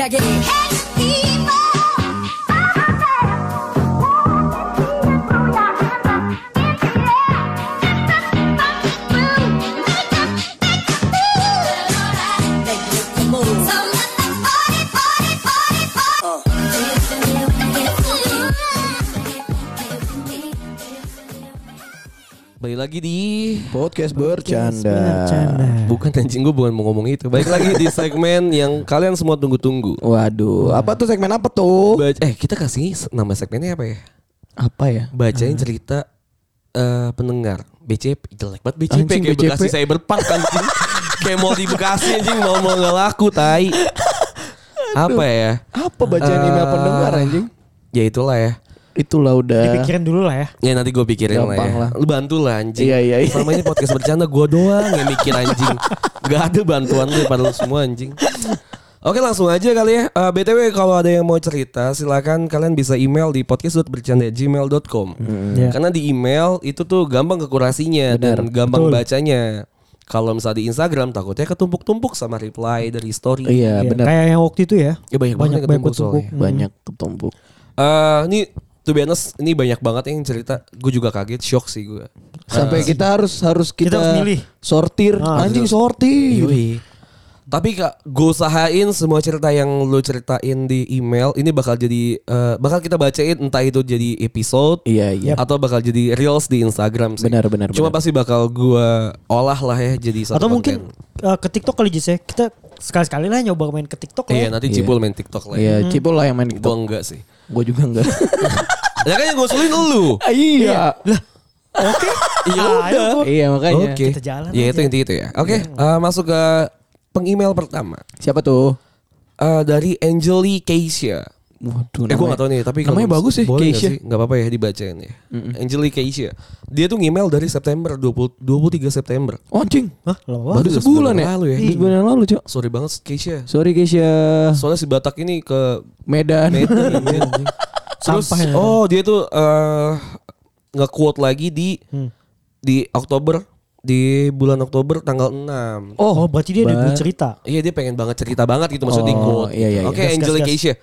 힘차게 Lagi di Podcast bercanda. Bukan anjing gue bukan mau ngomong itu Balik lagi di segmen yang kalian semua tunggu-tunggu Waduh, apa tuh segmen apa tuh? Baca, Eh kita kasih nama segmennya apa ya? Apa ya? Bacain cerita eh, pendengar BCP Jelek banget BCP Anjing, Kayak BCP. Bekasi Cyberpunk anjing Kayak mau di Bekasi anjing Mau mau gak laku tai Apa ya? Apa bacaan email Eh, pendengar anjing? Ya itulah ya Itulah udah. Dipikirin dulu lah ya. Ya nanti gue pikirin lah Gampang ya lah. Lu bantu lah anjing Iya, iya, iya. Selama ini podcast bercanda gue doang yang mikir anjing Gak ada bantuan lu pada lu semua anjing Oke langsung aja kali ya Eh, BTW kalau ada yang mau cerita Silakan kalian bisa email di podcast.bercanda.gmail.com Ya. Karena di email itu tuh gampang kekurasinya Dan gampang Betul. bacanya Kalau misalnya di Instagram takutnya ketumpuk-tumpuk sama reply dari story Iya, Ya, benar. Kayak yang waktu itu ya. Ya banyak, banget Banyak yang banyak ketumpuk ketumpuk. Banyak ketumpuk. Eh, Ini to be honest ini banyak banget yang cerita Gue juga kaget shock sih gue Sampai kita harus harus kita, Kita harus milih. sortir. Ah, anjing betul. sortir. Yoi. Tapi kak, gue usahain semua cerita yang lu ceritain di email ini bakal jadi eh, bakal kita bacain entah itu jadi episode Iya, iya. atau bakal jadi reels di Instagram sih. Benar, benar, Cuma benar. pasti bakal gue olah lah ya jadi satu Atau mungkin konten. eh, ke TikTok kali Jis ya. Kita sekali-sekali lah nyoba main ke TikTok lah. Iya ya. nanti Iya. Cipul main TikTok lah. Iya, Ya. Cipul lah yang main Gue TikTok. enggak sih. Gue juga enggak. Ya kan yang gue usulin lu. iya. Oke. Iya Ah, udah. ayo, Iya, makanya. Oke. Kita jalan Ya itu inti itu ya. Oke, eh, masuk ke pengemail pertama. Siapa tuh? Eh, dari Angeli Keisha. Waduh, Eh gue gak tau nih tapi namanya kalau- bagus sih, boleh nggak Keisha. sih? Gak apa-apa ya dibacain ya Angelique Keisha Dia tuh ngemail dari September 20, 23 September Oh, anjing. Hah, Baru sebulan sebulan ya? lalu ya. Baru Sebulan yang lalu, Cok. Sorry banget Keisha Sorry Keisha. Soalnya si Batak ini ke Medan. Medan anjing. Terus Sampah ya. Oh dia tuh eh Nge-quote lagi di Hmm. Di Oktober Di bulan Oktober tanggal 6 Oh, berarti dia ada ba- cerita. Iya dia pengen banget cerita banget gitu Maksudnya di Oh, quote iya, iya, iya. Oke Gas, gas, Angelique. Keisha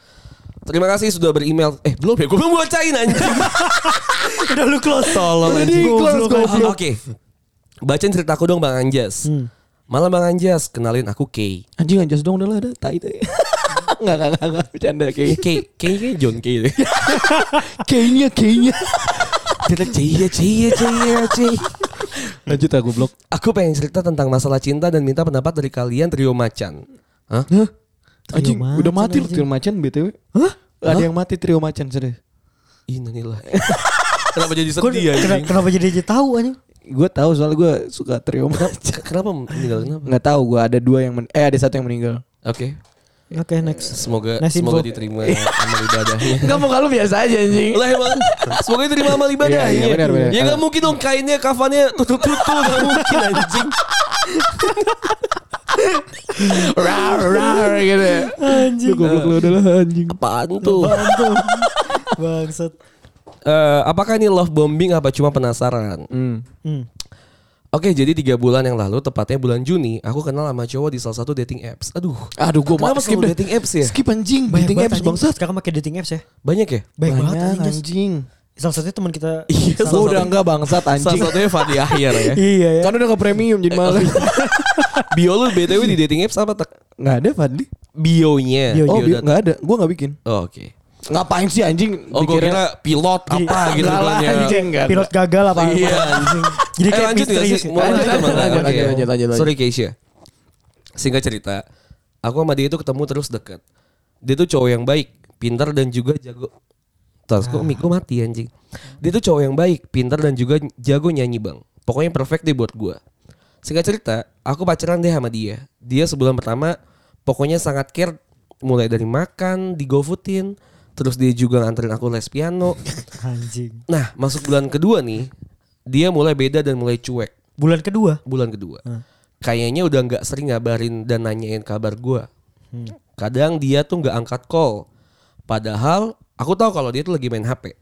Terima kasih sudah beremail Eh belum ya Gue belum bacain anjing Udah lu close. Tolong anjing. close, anjing. Oke. Bacain ceritaku dong Bang Anjas. Hmm. Malam Bang Anjas, kenalin aku Kay. Anjing anjas dong udah lah ada tai tai. Enggak enggak enggak enggak bercanda kayak. Kay, Kay kayak John Kay deh. Kayaknya kayaknya. Dia cia cia cia cia. Lanjut aku blok. Aku pengen cerita tentang masalah cinta dan minta pendapat dari kalian trio macan. Hah? Hah? Anjing, macan, udah mati loh trio macan BTW. Hah? Ada yang mati trio macan serius. Innalillah. Kenapa jadi Kok- sedih kena- anjing? Kenapa jadi dia tahu anjing? Gue tahu soalnya gue suka trio macan. Kenapa meninggal kenapa? Nggak tahu gue ada dua yang men- eh ada satu yang meninggal. Oke. Oke, next. Semoga Nice semoga info. diterima amal ibadahnya. Enggak mau kalau biasa aja anjing. Lah emang Semoga diterima amal ibadahnya Iya, iya, benar, benar. Ya gak mungkin dong kainnya kafannya tutup-tutup Gak mungkin anjing Rar rar gitu. Anjing. Gue goblok lu adalah anjing. Apaan tuh. Bangsat. Eh, apakah ini love bombing apa cuma penasaran? Hmm. Hmm. Oke, jadi tiga bulan yang lalu, tepatnya bulan Juni, aku kenal sama cowok di salah satu dating apps. Aduh, Aduh gue kenapa skip dating apps ya? Skip anjing. Banyak Dating banget apps anjing. bangsat. Sekarang pakai dating apps ya. Banyak ya? Baik banget Banyak anjing. Jas. anjing. Salah satunya teman kita. Iya, salah salah udah enggak bangsat Salah anjing. satunya Fadi Ahyar ya. Iya ya. Kan udah ke premium jadi malah. Bio lu BTW di dating apps apa tak? Enggak ada Fadli. Bionya. Bio- Oh, Bio enggak ada. Gue enggak bikin. Oh, Oke. Ngapain sih anjing? Oh, gue kira pilot apa gitu Enggak lah, ya. anjing. Pilot gagal apa? Iya anjing. Jadi Eh, kayak lanjut nggak misterius sih? gitu. Mau Lanjut, lanjut, lanjut, Bang? lanjut, Oke. lanjut, lanjut, lanjut, lanjut. Sorry Keisha. Singkat cerita, aku sama dia itu ketemu terus dekat. Dia tuh cowok yang baik, pintar dan juga jago. Terus kok mic mati anjing. Dia tuh cowok yang baik, pintar dan juga jago nyanyi bang. Pokoknya perfect deh buat gua. Singkat cerita, aku pacaran deh sama dia. Dia sebulan pertama pokoknya sangat care mulai dari makan, di GoFoodin, terus dia juga nganterin aku les piano. Anjing. Nah, masuk bulan kedua nih, dia mulai beda dan mulai cuek Bulan kedua. bulan kedua. Kayaknya udah nggak sering ngabarin dan nanyain kabar gua. Kadang dia tuh nggak angkat call. Padahal aku tahu kalau dia tuh lagi main HP.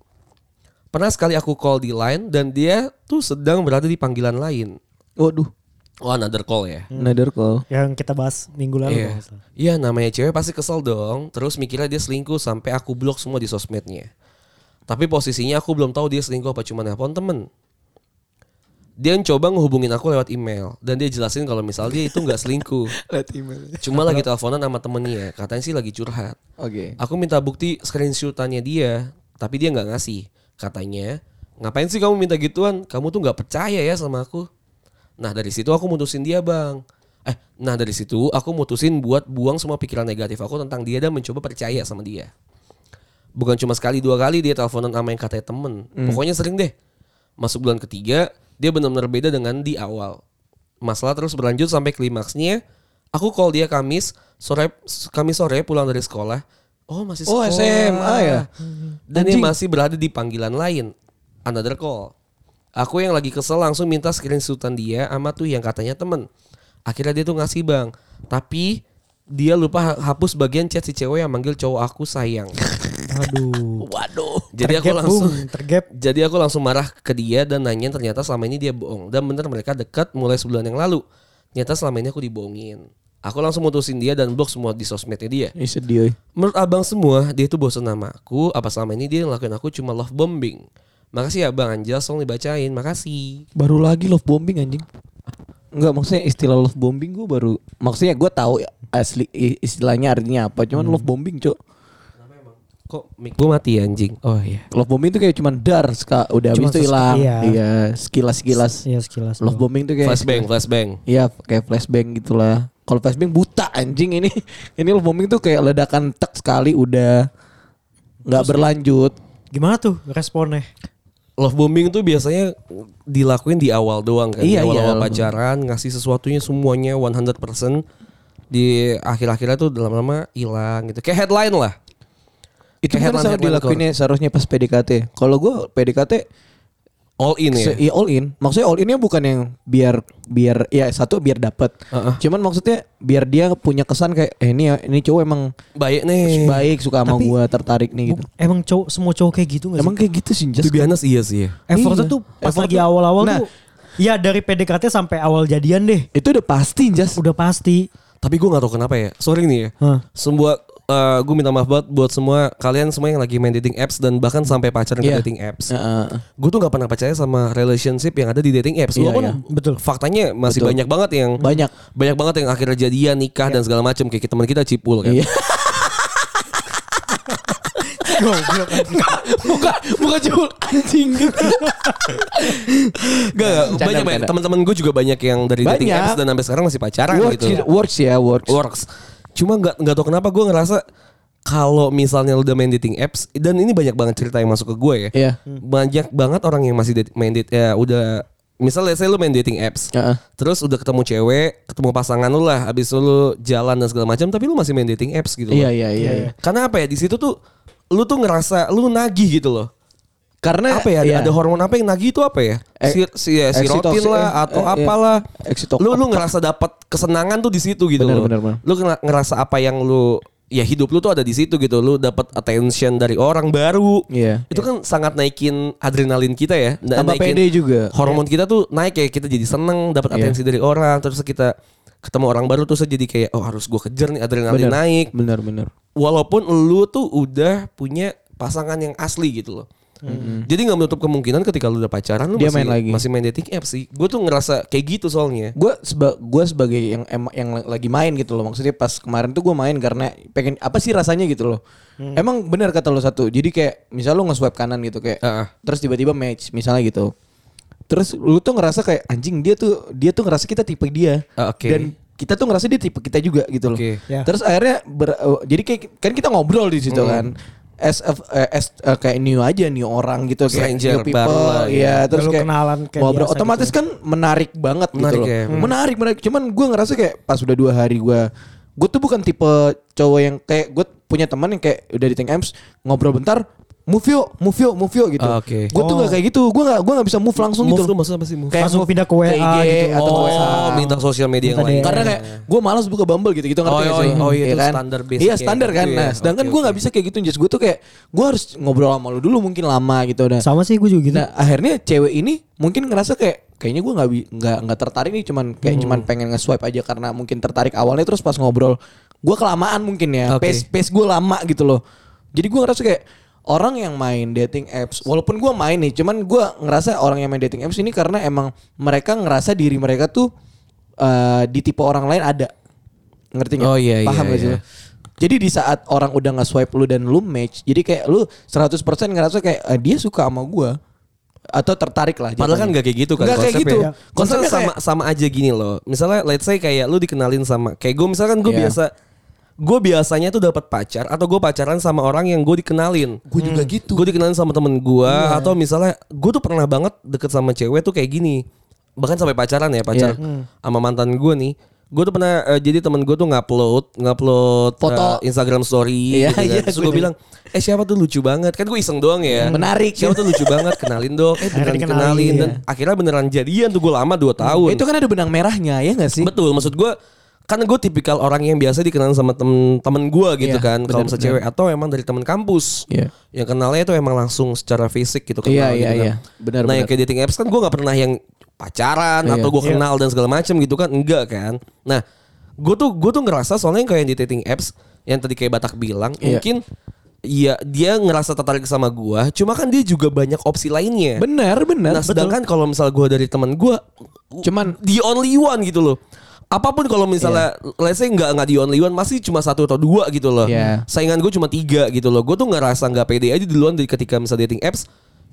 Pernah sekali aku call di line dan dia tuh sedang berada di panggilan lain. Waduh. Oh another call ya. Another call. Yang kita bahas minggu lalu. Iya. salah. Iya namanya cewek pasti kesel dong. Terus mikirnya dia selingkuh sampai aku blok semua di sosmednya. Tapi posisinya aku belum tahu dia selingkuh apa cuma nelpon temen. Dia coba ngehubungin aku lewat email dan dia jelasin kalau misal dia itu nggak selingkuh. Lihat email. Cuma lagi teleponan sama temennya. Katanya sih lagi curhat. Oke. Aku minta bukti screenshotannya dia, tapi dia nggak ngasih. Katanya, ngapain sih kamu minta gituan? Kamu tuh nggak percaya ya sama aku. Nah dari situ aku mutusin dia bang. Eh, nah dari situ aku mutusin buat buang semua pikiran negatif aku tentang dia dan mencoba percaya sama dia. Bukan cuma sekali dua kali dia teleponan sama yang katanya temen. Pokoknya sering deh. Masuk bulan ketiga, dia benar-benar beda dengan di awal. Masalah terus berlanjut sampai klimaksnya. Aku call dia Kamis sore Kamis sore pulang dari sekolah. Oh masih Oh, sekolah. SMA ya? Dan dia Anjing. masih berada di panggilan lain. Another call. Aku yang lagi kesel langsung minta screenshotan dia sama tuh yang katanya temen. Akhirnya dia tuh ngasih bang. Tapi dia lupa ha- hapus bagian chat si cewek yang manggil cowok aku sayang. Aduh. Waduh. Jadi aku Tergap, langsung Bung. tergap. jadi aku langsung marah ke dia dan nanya ternyata selama ini dia bohong. Dan bener mereka dekat mulai sebulan yang lalu. Ternyata selama ini aku dibohongin. Aku langsung mutusin dia dan blok semua di sosmednya dia. Ini sedih. Menurut abang semua, dia tuh bosan sama aku. Apa selama ini dia ngelakuin aku cuma love bombing. Makasih ya bang Anjas, tolong dibacain. Makasih. Baru lagi love bombing anjing. Enggak maksudnya istilah love bombing gue baru maksudnya gue tahu ya asli istilahnya artinya apa cuman love bombing cok Kok mic gue mati ya, anjing? Oh iya. love bombing tuh kayak cuman dar ska udah Cuma habis itu hilang iya. iya sekilas sekilas Iya sekilas. love bombing tuh kayak Flashbang, flashbang. Iya kayak flashbang gitulah. Kalau flashbang buta anjing ini. Ini love bombing tuh kayak ledakan tek sekali udah nggak berlanjut. Gimana tuh responnya? Love bombing tuh biasanya dilakuin di awal doang kan. Iya, di awal-awal iya. pacaran, ngasih sesuatunya semuanya 100%. Di akhir-akhirnya tuh lama-lama hilang gitu. Kayak headline lah. Itu Kayak kan sama headline-headline dilakuinnya seharusnya pas PDKT. Kalau gue PDKT All in ya. iya, all in. Maksudnya all innya bukan yang biar biar ya satu biar dapat. Heeh. Cuman maksudnya biar dia punya kesan kayak eh ini ya ini cowok emang Baik nih. baik suka sama Tapi- gue tertarik nih gitu. Emang cowok semua cowok kayak gitu gak sih? Emang kayak gitu sih Jas. honest iya sih. Effortnya Iya. tuh pas Effort lagi tuh- awal-awal Nah. tuh. Ya dari PDKT sampai awal jadian deh. Itu udah pasti Jas. Udah pasti. Tapi gue gak tahu kenapa ya. Sorry nih ya. Hah. Semua gue minta maaf banget buat semua kalian semua yang lagi main dating apps dan bahkan sampai pacaran ke Iya. dating apps. Heeh. Gue tuh gak pernah percaya sama relationship yang ada di dating apps. Iya, Walaupun iya. Betul. faktanya masih Betul. banyak banget yang Banyak. banyak banget yang akhirnya jadian nikah dan segala macam kayak teman kita cipul kan. Iya. bukan bukan cuma anjing. Gak, gak. Banyak banyak teman-teman gue juga banyak yang dari dating Banyak. apps dan sampai sekarang masih pacaran works, gitu. works ya works. Works. Cuma nggak nggak tahu kenapa gue ngerasa kalau misalnya lu udah main dating apps dan ini banyak banget cerita yang masuk ke gue ya. Iya. Banyak banget orang yang masih date- main date ya udah misalnya saya lu main dating apps. Heeh. Terus udah ketemu cewek, ketemu pasangan lu lah, habis lu jalan dan segala macam, tapi lu masih main dating apps gitu. Iya loh. iya iya. iya. Karena apa ya di situ tuh lu tuh ngerasa lu nagih gitu loh. Karena apa ya ada, iya. ada hormon apa yang nagih itu apa ya? Eh, Si, si, ya, sirotin Oxytocin, lah eh, atau eh, iya. apalah. Oxytocin. Lu lu ngerasa dapat kesenangan tuh di situ gitu Benar, loh. benar, benar. Lu ngera- ngerasa apa yang lu ya hidup lu tuh ada di situ gitu. Lu dapat attention dari orang baru. Iya. Itu kan sangat naikin adrenalin kita ya. Na- Tambah naikin pede juga. Hormon kita tuh naik ya. Kita jadi seneng dapat Iya. atensi dari orang. Terus kita ketemu orang baru terus jadi kayak oh harus gue kejar nih adrenalin Benar. naik. Benar benar. Walaupun lu tuh udah punya pasangan yang asli gitu loh. Jadi nggak menutup kemungkinan ketika lu udah pacaran lu Dia masih main lagi. masih main dating apps sih. Gue tuh ngerasa kayak gitu soalnya. Gue seba gua sebagai yang em yang lagi main gitu loh. Maksudnya pas kemarin tuh gue main karena pengen apa sih rasanya gitu loh. Emang benar kata lo satu. Jadi kayak misal lo nge-swipe kanan gitu kayak Heeh. terus tiba-tiba match misalnya gitu. Terus lu tuh ngerasa kayak anjing dia tuh dia tuh ngerasa kita tipe dia. Ah, oke. Dan kita tuh ngerasa dia tipe kita juga gitu loh. Oke. Ya. Terus akhirnya ber- eh, jadi kayak kan kita ngobrol di situ kan. As, of- eh, as eh, kayak new aja new orang gitu kayak Stranger new people. baru lah, ya. Iya, terus Lalu kayak kenalan kayak ngobrol biasa otomatis gitu. kan menarik banget Menarik gitu loh. ya. Hmm. Menarik, menarik. Cuman gue ngerasa kayak pas udah dua hari gue gue tuh bukan tipe cowok yang kayak gue punya teman yang kayak udah di tank amps ngobrol bentar move yuk, move yuk, move yuk gitu. Ah, oke. Gue tuh gak kayak gitu. Gue gak gue gak bisa move langsung Move gitu. tuh maksudnya apa sih move? Kayak Langsung move pindah ke WA IG gitu. atau Oh, WA. minta sosial media yang lain. Karena kayak gue malas buka Bumble gitu gitu ngerti Oh, gak oh, sih? oh, iya, Iya itu kan? standar basic Iya ya, standar kan. gitu ya. Nah sedangkan Oke, gue nggak oke. bisa kayak gitu. Just gue tuh kayak gue harus ngobrol sama lu dulu mungkin lama gitu. Nah, Sama sih gue juga gitu. nah akhirnya cewek ini mungkin ngerasa kayak kayaknya gue nggak nggak nggak tertarik nih cuman kayak cuman pengen nge-swipe aja karena mungkin tertarik awalnya terus pas ngobrol gue kelamaan mungkin ya Oke. pace pace gue lama gitu loh jadi gue ngerasa kayak orang yang main dating apps walaupun gue main nih cuman gue ngerasa orang yang main dating apps ini karena emang mereka ngerasa diri mereka tuh eh, di tipe orang lain ada ngerti nggak Oh, iya, paham iya, gak sih iya. Jadi di saat orang udah nge-swipe lu dan lu match, jadi kayak lu 100% ngerasa kayak eh, dia suka sama gua atau tertarik lah. Padahal kan jatuhnya. gak kayak gitu kan Nggak kayak gitu. Konsepnya Konsepnya sama kayak- sama aja gini loh. Misalnya let's say kayak lu dikenalin sama kayak gue misalkan gue Iya. biasa gue biasanya tuh dapat pacar atau gue pacaran sama orang yang gue dikenalin. Gue juga gitu. Gue dikenalin sama temen gue atau misalnya gue tuh pernah banget deket sama cewek tuh kayak gini. Bahkan sampai pacaran ya pacar Iya. sama mantan gue nih. Gue tuh pernah eh, jadi temen gue tuh ngupload ngupload Foto. eh, Instagram story Iya, gitu kan. iya, Terus gue bilang, "Eh siapa tuh lucu banget." Kan gue iseng doang ya. Menarik. Siapa tuh lucu banget, kenalin dong. Eh beneran Akhirnya kenalin dikenalin, dan akhirnya beneran jadian tuh gue lama 2 tahun. itu kan ada benang merahnya ya gak sih? Betul, maksud gue kan gue tipikal orang yang biasa dikenal sama temen-temen gue gitu Iya, kan kalau misalnya cewek atau emang dari temen kampus Iya. yang kenalnya itu emang langsung secara fisik gitu kenal Iya, gitu iya, kan. iya. Benar, nah yang benar. kayak dating apps kan gue nggak pernah yang pacaran Iya. atau gue Iya. kenal dan segala macam gitu kan enggak kan nah gue tuh gue tuh ngerasa soalnya yang kayak di dating apps yang tadi kayak Batak bilang Iya. mungkin Iya dia ngerasa tertarik sama gua Cuma kan dia juga banyak opsi lainnya Benar, benar. Nah sedangkan kalau misal gue dari teman gue Cuman- the only one gitu loh. Apa pun kalau misalnya let's say nggak nggak the only one masih cuma satu atau dua gitu loh. Iya. Saingan gue cuma tiga gitu loh. Gue tuh ngerasa nggak pede aja duluan ketika misal dating apps.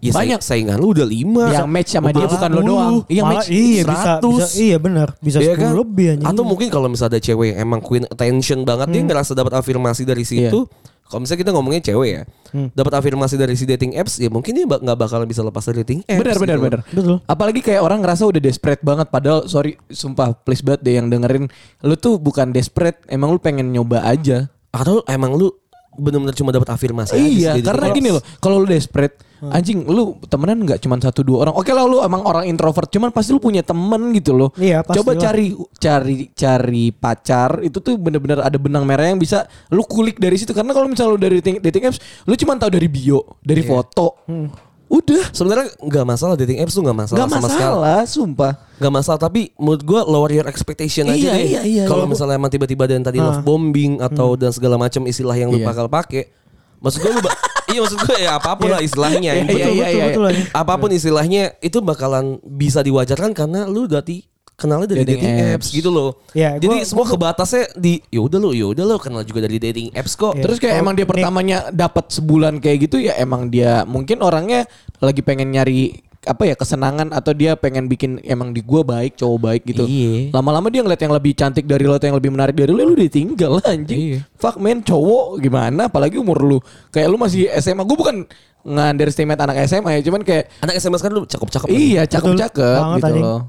Ya Banyak. saing- saingan lu udah lima. Yang match sama dia bukan 10. doang. Iya match iya bisa, 100. bisa iya benar bisa Iya 10 kan? lebih anjing. Atau mungkin kalau misalnya ada cewek yang emang queen attention banget dia ngerasa dapat afirmasi dari situ. Kalau misalnya kita ngomongnya cewek ya, dapat afirmasi dari si dating apps ya mungkin dia nggak bakalan bisa lepas dari dating apps. Benar benar gitu. benar. Betul. Apalagi kayak orang ngerasa udah desperate banget padahal sorry sumpah please banget deh yang dengerin lu tuh bukan desperate emang lu pengen nyoba aja. Atau emang lu benar-benar cuma dapat afirmasi aja iya, dari karena gini loh, kalau lu desperate, anjing lu temenan nggak cuma satu dua orang. Oke lah lu emang orang introvert, cuman pasti lu punya temen gitu loh. Iya, Coba pastilah. cari cari cari pacar itu tuh bener-bener ada benang merah yang bisa lu kulik dari situ. Karena kalau misalnya lu dari dating, dating apps, lu cuma tahu dari bio, dari foto. Udah, Sebenarnya nggak masalah dating apps tuh nggak masalah nggak sama sekali. masalah, sumpah. Nggak masalah tapi menurut gue lower your expectation aja Iya, deh. iya, iya, Kalau iya. misalnya emang tiba-tiba dan tadi love bombing atau dan segala macam istilah yang lu Iya. bakal pakai. Maksud gue lu iya maksud gue ya apa pun lah istilahnya. Iya, Betul, iya, iya, iya. anjing. Apa pun istilahnya itu bakalan bisa diwajarkan karena lu dari kenalnya dari Dating dating, apps. apps. gitu loh. Ya, Jadi gua- semua kebatasnya di ya udah lo, ya udah lo kenal juga dari dating apps kok. Iya. Terus kayak Kalau emang dia pertamanya dapat sebulan kayak gitu ya emang dia mungkin orangnya lagi pengen nyari apa ya kesenangan atau dia pengen bikin emang di gua baik cowok baik gitu. Iya. Lama-lama dia ngeliat yang lebih cantik dari lo atau yang lebih menarik dari lo, ya lu ditinggal anjing. Iya. Fuck man cowok gimana apalagi umur lu. Kayak lu masih SMA. Gue bukan nge-underestimate anak SMA ya, cuman kayak Anak SMA sekarang lu cakep-cakep. iya cakep-cakep gitu anjing. loh.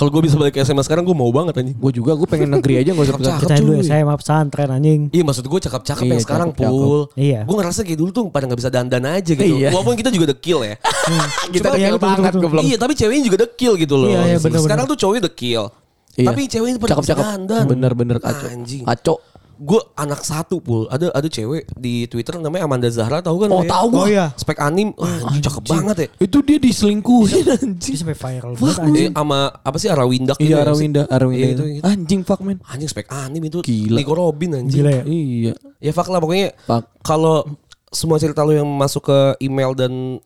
Kalau gue bisa balik ke SMA sekarang gue mau banget anjing. Gue juga gue pengen negeri aja gak usah Cakep-cakep. kita dulu cuy. SMA pesantren anjing. Iya maksud gue cakep-cakep Iya, yang sekarang cakep-cakep. pul. Iya. Gue ngerasa kayak dulu tuh pada nggak bisa dandan aja gitu. Iya. Walaupun kita juga dekil ya. Kita Cuma- dekil Iya, banget betul, goblok. Iya tapi ceweknya juga dekil gitu loh. Iya, iya, bener-bener. sekarang tuh cowoknya dekil. Iya. Tapi ceweknya pada bisa Cakep-cakep. dandan. Bener-bener kacau. Anjing. Kacau. Gue anak satu pul. Ada ada cewek di Twitter namanya Amanda Zahra tahu kan? Oh, lo ya? tahu gua. Oh iya. Spek anim. Wah, anjing, cakep banget ya. Itu dia diselingkuhin anjing. Sampai viral Fuck, banget anjing. Eh, sama apa sih Arawindak gitu Iya ya sih? Arawinda, Arawinda Iya, itu. itu. Anjing fuck man. Anjing spek anim itu. Gila. Nico Robin anjing. Gila ya. Iya. Ya fuck lah pokoknya Fuck. kalau semua cerita lu yang masuk ke email dan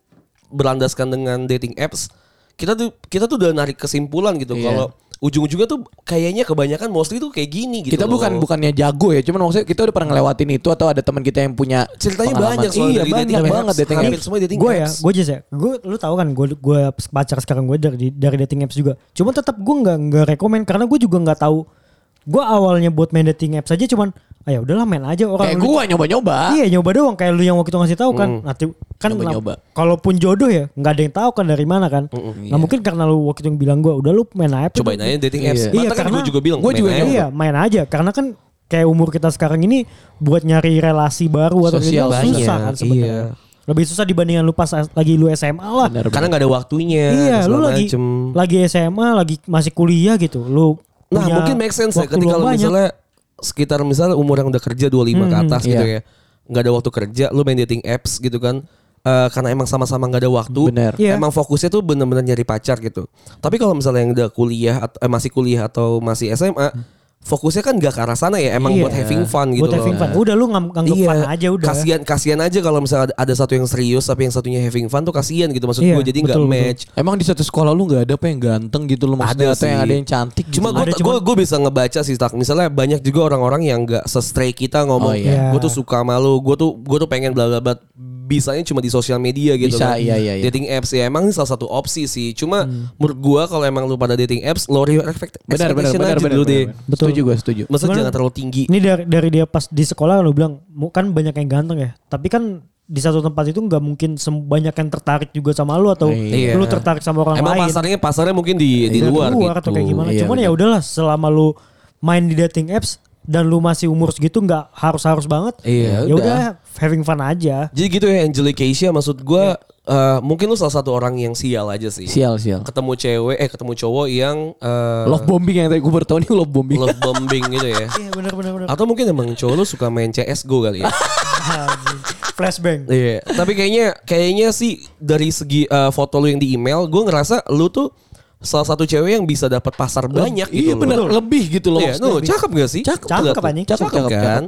berlandaskan dengan dating apps, kita tuh kita tuh udah narik kesimpulan gitu Iya. kalau ujung-ujungnya tuh kayaknya kebanyakan mostly tuh kayak gini gitu. Kita loh. bukan bukannya jago ya, cuman maksudnya kita udah pernah ngelewatin itu atau ada teman kita yang punya ceritanya pengalaman. banyak soalnya Iya, dari banyak dating banget dating apps. semua dating gue ya, apps. gue just ya, gue lu tahu kan gue gue pacar sekarang gue dari dari dating apps juga. Cuma tetap gue nggak nggak rekomend karena gue juga nggak tahu. Gue awalnya buat main dating apps aja cuman, ah ya udahlah main aja orang. Kayak lu- gua nyoba-nyoba. Iya nyoba doang kayak lu yang waktu itu ngasih tahu kan. Nanti kan Nyoba-nyoba. kenapa- kalaupun jodoh ya nggak ada yang tahu kan dari mana kan. Nah mungkin karena lu waktu itu yang bilang gue udah lu main aja. Cobain aja dating apps. Iya. Iya, kan karena gue juga bilang. gua main juga aja. nyoba. Iya main aja karena kan kayak umur kita sekarang ini buat nyari relasi baru atau Sosial gitu banyak, susah kan sebenarnya. Iya. Lebih susah dibandingkan lu pas lagi lu SMA lah. Benar, Karena nggak ada waktunya. Iya, lu lagi macem. lagi SMA, lagi masih kuliah gitu. Lu Nah mungkin make sense ya ketika banyak. misalnya sekitar misalnya umur yang udah kerja 25 ke atas gitu iya. ya. nggak ada waktu kerja, lu main dating apps gitu kan. Eh, karena emang sama-sama nggak ada waktu, Bener. Iya. emang fokusnya tuh bener-bener nyari pacar gitu. Tapi kalau misalnya yang udah kuliah atau eh, masih kuliah atau masih SMA, fokusnya kan gak ke arah sana ya, emang Iya. buat having fun gitu Buat loh. having fun. Udah lu ngam- nganggep Iya, fun aja udah. Kasian kasian aja kalau misalnya ada, satu yang serius tapi yang satunya having fun tuh kasian gitu maksud Iya, gue jadi nggak betul, betul. match. Emang di satu sekolah lu nggak ada apa yang ganteng gitu loh maksudnya Ada atau yang ada yang cantik Cuma gitu. gue gue cuman- gue bisa ngebaca sih tak. Misalnya banyak juga orang-orang yang nggak se-stray kita ngomong. Oh, iya. Gue tuh suka malu. Gue tuh gue tuh pengen bla bla bla. Bisanya cuma di sosial media gitu Bisa, kan. iya, iya, iya. Dating apps ya emang ini salah satu opsi sih. Cuma menurut gue kalau emang lu pada dating apps, lower your expect- benar benar benar aja benar. dulu deh. benar. Setuju gue setuju. Maksudnya Cuman- jangan terlalu tinggi. Ini dari dari dia pas di sekolah lu bilang kan banyak yang ganteng ya. Tapi kan di satu tempat itu nggak mungkin sem- banyak yang tertarik juga sama lu atau Iya. lu tertarik sama orang Emang lain. pasarnya pasarnya mungkin di di Dari luar, gitu. atau kayak gimana. Iya, Cuman benar. ya udahlah selama lu main di dating apps dan lu masih umur segitu nggak harus-harus banget. Iya, ya udah. having fun aja. Jadi gitu ya Angelique Asia maksud gue eh, mungkin lu salah satu orang yang sial aja sih. Sial sial. Ketemu cewek eh ketemu cowok yang eh, Love bombing yang tadi gue baru tahu nih love bombing. love bombing gitu ya. Iya benar benar benar. Atau mungkin emang cowok lu suka main CSGO kali ya. Flashbang. Iya, tapi kayaknya kayaknya sih dari segi eh, foto lu yang di email, gue ngerasa lu tuh salah satu cewek yang bisa dapat pasar banyak gitu Iya benar loh. lebih gitu loh. Iya, no, cakep gak sih? Cakep, Lihat cakep, tuh. anjing. Cakep, Cakep, kan?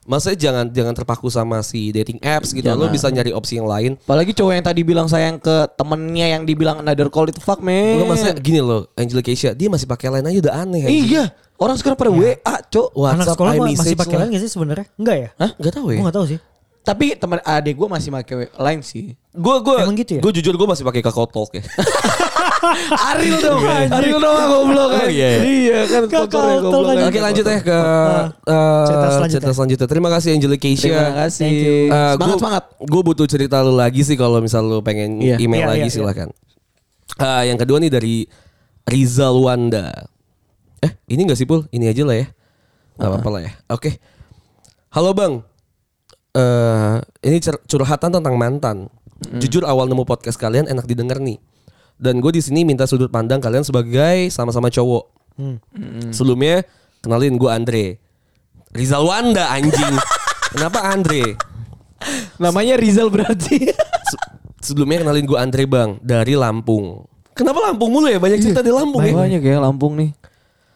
Maksudnya jangan jangan terpaku sama si dating apps gitu. Lu Jangan. bisa nyari opsi yang lain. Apalagi cowok yang tadi bilang sayang ke temennya yang dibilang another call itu fuck man. Enggak maksudnya gini loh, Angelique Asia, dia masih pakai line aja udah aneh. anjing. Iya, orang sekarang pada WA, cok. Anak WhatsApp, sekolah ma- iMessage masih pakai lain gak sih sebenarnya? Enggak ya? Hah? Gak tahu ya. Gue gak tahu sih. Tapi teman adik gue masih pakai line sih. Gue gue Emang gitu ya? Gue jujur gue masih pakai Kakao Talk ya. Aril dong, Aril dong goblok kan. Oh, iya. Iya kan Kakao Talk. Oke lanjut ya ke Ah. eh, Cerita selanjutnya. cerita selanjutnya. Terima kasih Angelique Asia. Terima kasih. Eh, semangat semangat. Gue butuh cerita lu lagi sih kalau misal lu pengen Iya. email Iya, lagi iya, silakan. Eh, yang kedua nih dari Rizal Wanda. Eh ini gak sih Pul? Ini aja lah ya. Gak apa-apa lah ya. Oke. Halo Bang. Eh ini cer- curhatan tentang mantan. Jujur awal nemu podcast kalian enak didengar nih. Dan gue di sini minta sudut pandang kalian sebagai sama-sama cowok. Hmm. Sebelumnya kenalin gue Andre. Rizal Wanda anjing. Kenapa Andre? Namanya Rizal berarti. Se- sebelumnya kenalin gue Andre Bang dari Lampung. Kenapa Lampung mulu ya? Banyak cerita di Lampung ya. Banyak ya Lampung nih.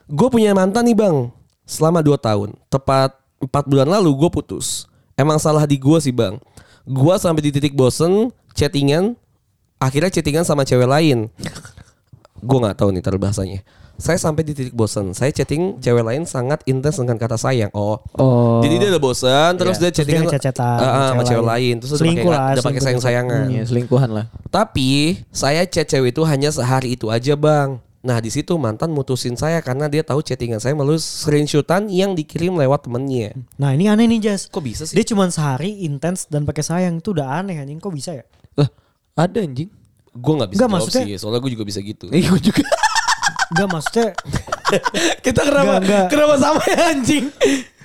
Gue punya mantan nih Bang. Selama 2 tahun. Tepat 4 bulan lalu gue putus. Emang salah di gue sih Bang. Gue sampai di titik bosen chattingan. Akhirnya chattingan sama cewek lain. Gue nggak tahu nih taruh bahasanya. Saya sampai di titik bosen. Saya chatting cewek lain sangat intens dengan kata sayang. Oh. Oh. Jadi dia udah bosen terus dia Terus dia chattingan ngechat-chatan Ah, sama sama cewek lain. Terus udah Selingkuh pakai lah, udah pakai sayang-sayangan. Iya, selingkuhan lah. Tapi saya chat cewek itu hanya sehari itu aja bang. Nah di situ mantan mutusin saya karena dia tahu chattingan saya melalui screenshotan yang dikirim lewat temennya. Nah ini aneh nih Jas. Kok bisa sih? Dia cuma sehari intens dan pakai sayang itu udah aneh anjing. Kok bisa ya? Lah, ada anjing. Gue nggak bisa Enggak, jawab maksudnya- sih, soalnya gue juga bisa gitu. Eh, gue juga. Enggak maksudnya Kita kenapa Enggak, enggak. kenapa sama ya anjing?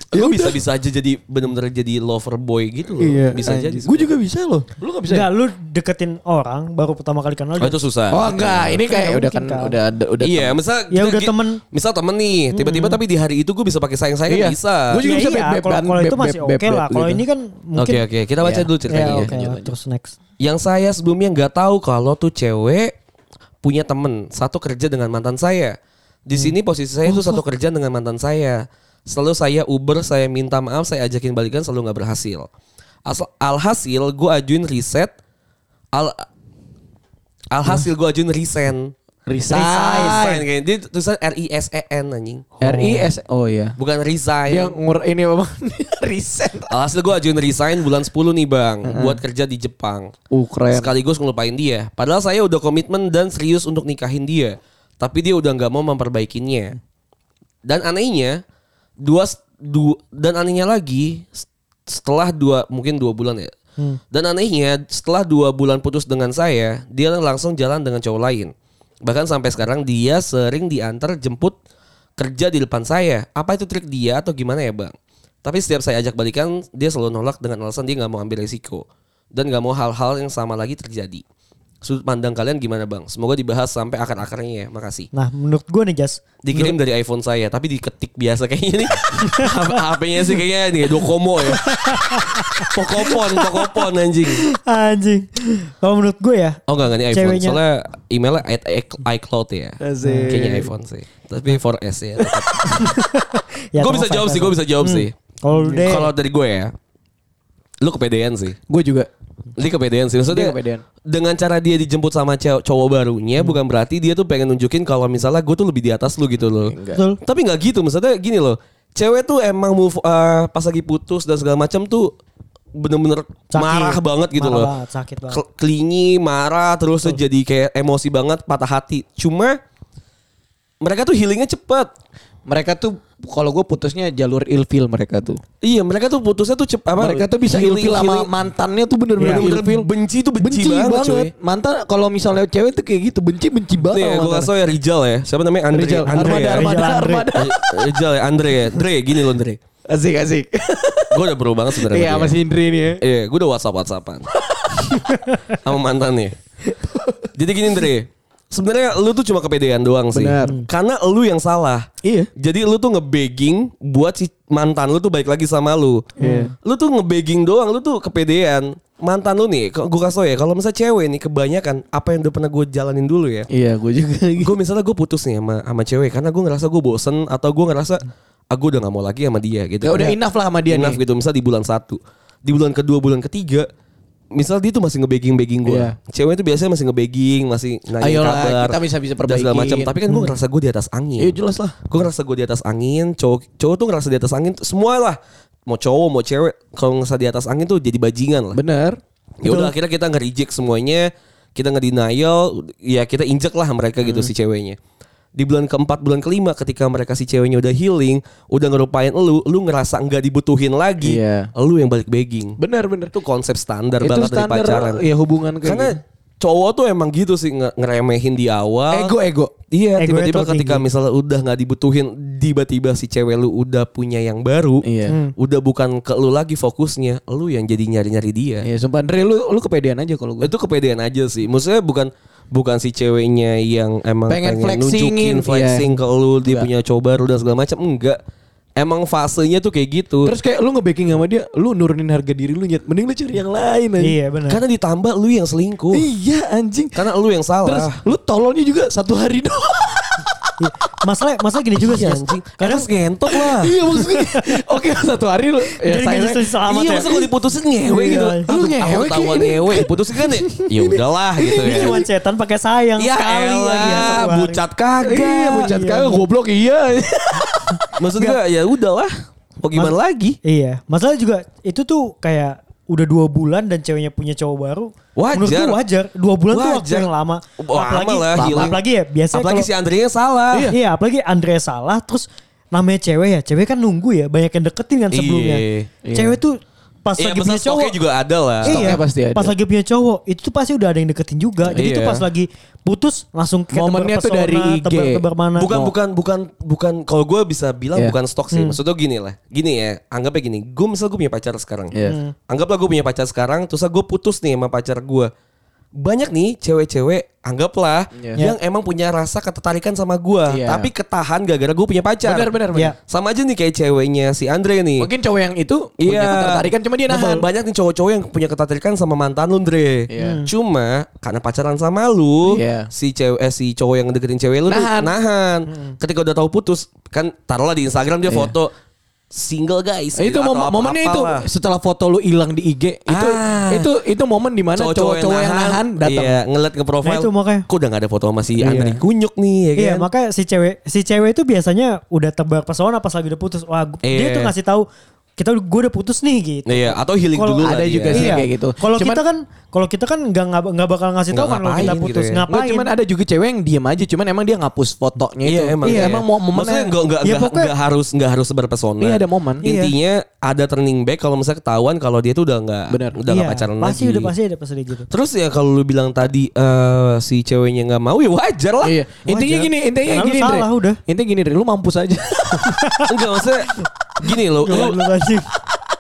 Gue bisa bisa aja jadi bener-bener jadi lover boy gitu loh. bisa jadi. Gue juga bisa loh. Lu gak bisa? enggak lu deketin orang baru pertama kali kenal Oh itu susah. Oh enggak, ini kayak udah kan kan. udah ada udah iya, misal Ya kita udah temen. Misal temen nih, tiba-tiba tapi di hari itu gue bisa pakai sayang-sayang Iya. bisa. Gua juga Ya bisa iya, beb-beban, kalau itu masih oke lah. Kalau gitu. ini kan mungkin Oke oke, kita baca Iya. dulu Ya, ceritanya. oke, lanjut, terus next. Yang saya sebelumnya nggak tahu kalau tuh cewek punya temen satu kerja dengan mantan saya. Di sini posisi saya itu satu kerja dengan mantan saya. Selalu saya Uber, saya minta maaf, saya ajakin balikan selalu nggak berhasil. Asal alhasil gue ajuin reset. Al alhasil gue ajuin resign. Resign. Resign kayak dia tulisan R I S E N anjing. R I S Oh iya. Bukan resign. Dia ngur ini apa? Reset. Alhasil gue ajuin resign bulan 10 nih bang. Buat kerja di Jepang. Uh keren. Sekaligus ngelupain dia. Padahal saya udah komitmen dan serius untuk nikahin dia. Tapi dia udah nggak mau memperbaikinya. Dan anehnya dua, du, dan anehnya lagi setelah dua mungkin dua bulan ya. Dan anehnya setelah dua bulan putus dengan saya, dia langsung jalan dengan cowok lain. Bahkan sampai sekarang dia sering diantar jemput kerja di depan saya. Apa itu trik dia atau gimana ya bang? Tapi setiap saya ajak balikan, dia selalu nolak dengan alasan dia nggak mau ambil resiko. dan nggak mau hal-hal yang sama lagi terjadi. Sudut pandang kalian gimana bang? Semoga dibahas sampai akar-akarnya ya. Makasih. Nah menurut gue nih Jas. Dikirim dari iPhone saya, tapi diketik biasa kayaknya nih. HP-nya sih kayaknya nih Docomo ya. Pokopon, Pokopon anjing. Anjing. Kalau menurut gue ya. Oh enggak, enggak ini iPhone. Ceweknya- Soalnya emailnya at iC- iCloud ya. Asik. Kayaknya iPhone sih. Tapi 4S ya. ya gue bisa jawab sih, gue bisa jawab sih. Kalau dari gue ya, lu kepedean sih. Gue juga. Dia kepedean sih. Maksudnya Dia kepedean. dengan cara dia dijemput sama cew- cowok barunya bukan berarti dia tuh pengen nunjukin kalau misalnya gue tuh lebih di atas lu gitu loh. Betul. Tapi nggak gitu. Maksudnya gini loh. Cewek tuh emang move uh, pas lagi putus dan segala macam tuh bener-bener Sakit. marah banget gitu Marah loh. banget, sakit banget. Kel- Kelingi, marah, terus tuh jadi kayak emosi banget, patah hati. Cuma mereka tuh healingnya cepet. Mereka tuh kalau gue putusnya jalur ilfil mereka tuh. Iya, mereka tuh putusnya tuh cepet. Apa? mereka tuh bisa ilfil sama mantannya tuh bener-bener Iya, ilfil. benci tuh benci banget, cuy. Mantan kalau misalnya cewek tuh kayak gitu benci benci banget. Nih, gue kasih ya Rijal ya. Siapa namanya Andre? Rijal, Andre Armada, ya. Armada, Andre. Armada. Rijal ya, Andre ya. Dre, gini loh Dre. Asik asik. Gue udah bro banget sebenarnya. Iya sama masih dia. Indri nih ya. Iya, gue udah WhatsApp WhatsAppan. sama mantannya. Jadi gini Dre. Sebenarnya lu tuh cuma kepedean doang sih. Benar. Karena lu yang salah. Iya. Jadi lu tuh ngebegging buat si mantan lu tuh baik lagi sama lu. Iya. Lu tuh ngebegging doang, lu tuh kepedean. Mantan lu nih, gue kasih tau ya, kalau misalnya cewek nih kebanyakan apa yang udah pernah gue jalanin dulu ya. Iya gue juga. gue misalnya gue putus nih sama sama cewek karena gue ngerasa gue bosen atau gue ngerasa aku udah nggak mau lagi sama dia gitu. Ya udah enough lah sama dia enough nih. gitu. Misal di bulan satu, di bulan kedua, bulan ketiga, misal dia tuh masih ngebegging begging gue. Iya. Cewek itu biasanya masih ngebegging, masih nanya Ayolah, kabar. kita bisa-bisa dan segala perbaikin. macam. Tapi kan gue ngerasa gue di atas angin. Iya jelas lah. Gue ngerasa gue di atas angin. Cowok cowok tuh ngerasa di atas angin. Semua lah. Mau cowok mau cewek kalau ngerasa di atas angin tuh jadi bajingan lah. Bener. Ya udah akhirnya kita nge-reject semuanya, kita nge-denial, ya kita injek lah mereka gitu Hmm. si ceweknya. Di bulan keempat, bulan kelima ketika mereka si ceweknya udah healing, udah ngerupain lu, lu ngerasa nggak dibutuhin lagi, Iya. lu yang balik begging. Bener bener. Itu konsep standar Itu banget dari standar pacaran. ya hubungan kayak Karena gitu. cowok tuh emang gitu sih nge- ngeremehin di awal. ego ego. Iya, tiba-tiba ketika misalnya udah nggak dibutuhin, tiba-tiba si cewek lu udah punya yang baru, Iya. udah bukan ke lu lagi fokusnya, lu yang jadi nyari-nyari dia. Iya sumpah Andre lu lu kepedean aja kalau gue. Itu kepedean aja sih. Maksudnya bukan bukan si ceweknya yang emang Pengen pengen, flexingin, nunjukin flexing ke lu dia Enggak. punya cowok baru dan segala macam. Enggak. Emang fasenya tuh kayak gitu. Terus kayak lu nge-backing sama dia, lu nurunin harga diri lu nyet. Mending lu cari yang lain aja. Iya benar. karena ditambah lu yang selingkuh. Iya anjing. Karena lu yang Terus salah. lu tololnya juga satu hari doang. Iya. Masalah masalah gini juga sih. Iya, anjing. Kadang ngentot lah. iya maksudnya. Oke satu hari lu. Ya, justru selamat iya, ya. masa kalau diputusin ngewe Iya. gitu. Lu ngewe ini. ngewe. Diputusin kan ya. Ya udahlah gitu ini ya. cuma setan pakai sayang Ya sekali elah, lagi ya, bucat kagak. Iya, bucat kagak goblok iya. Maksudnya ya udahlah. Mau gimana Mas- lagi? Iya, masalah juga itu tuh kayak udah dua bulan dan ceweknya punya cowok baru. Wajar. Menurut gue wajar. Dua bulan tuh waktu Wajar. yang lama. Lama apalagi, lah, healing. apalagi ya biasanya Apalagi kalau- si Andre salah. Iya. apalagi Andre salah terus namanya cewek ya. Cewek kan nunggu ya, banyak yang deketin kan sebelumnya. Iya. Cewek tuh pas Iya, lagi punya cowok juga ada lah. Iya, Stoknya pasti ada. pas lagi punya cowok itu tuh pasti udah ada yang deketin juga. Jadi Iya. tuh pas lagi putus langsung kayak Momennya tebar tuh dari IG. tebar-tebar mana. Bukan bukan bukan bukan kalau gue bisa bilang Iya. bukan stok sih. Maksudnya gini lah. Gini ya, anggapnya gini. Gue misal gue punya pacar sekarang. Iya. Anggaplah gue punya pacar sekarang, terus gue putus nih sama pacar gue. Banyak nih cewek-cewek, anggaplah Iya. yang emang punya rasa ketertarikan sama gue, Iya. tapi ketahan gara-gara gue punya pacar. Benar benar Iya. benar. Sama aja nih kayak ceweknya si Andre nih. Mungkin cowok yang itu punya Iya. ketertarikan cuma dia nahan. Banyak nih cowok-cowok yang punya ketertarikan sama mantan lu, Andre. Iya. Cuma karena pacaran sama lu, Iya. si cewek eh, si cowok yang deketin cewek lu Nahan. nahan. Ketika udah tahu putus, kan taruhlah di Instagram dia foto single guys. Eh, itu mom- momennya itu setelah foto lu hilang di IG itu Ah. itu itu momen di mana cowok-cowok yang nahan datang. Iya, ngeliat ke profile. Nah, itu makanya. Kok udah gak ada foto sama si Iya. Andre Kunyuk nih ya kan? Iya makanya si cewek si cewek itu biasanya udah tebar pesona pas lagi udah putus. Wah gu- dia Iya. tuh ngasih tahu kita gue udah putus nih gitu. Iya, atau healing Kalau dulu ada dia. juga sih Iya. kayak gitu. Kalau kita kan kalau kita kan nggak nggak nggak bakal ngasih tahu Nggak kan kalau kita putus gitu ya. Nggak, ngapain. cuman ada juga cewek yang diem aja cuman emang dia ngapus fotonya itu. Iya emang. Iya, emang mau Maksudnya momennya nggak nggak Ya, nggak pokoknya- nggak harus nggak harus berpesona. Iya, ada momen. Iya. Intinya ada turning back kalau misalnya ketahuan kalau dia tuh udah nggak Benar. udah nggak Iya, pacaran pasti lagi. udah pasti ada pasti gitu. Terus ya kalau lu bilang tadi eh, si ceweknya nggak mau ya wajar lah. Iya. Intinya Wajar. gini, intinya Karena gini, Dre. salah udah. Intinya gini, Dre, lu mampus aja. Enggak maksudnya gini loh. Gak Lu, lu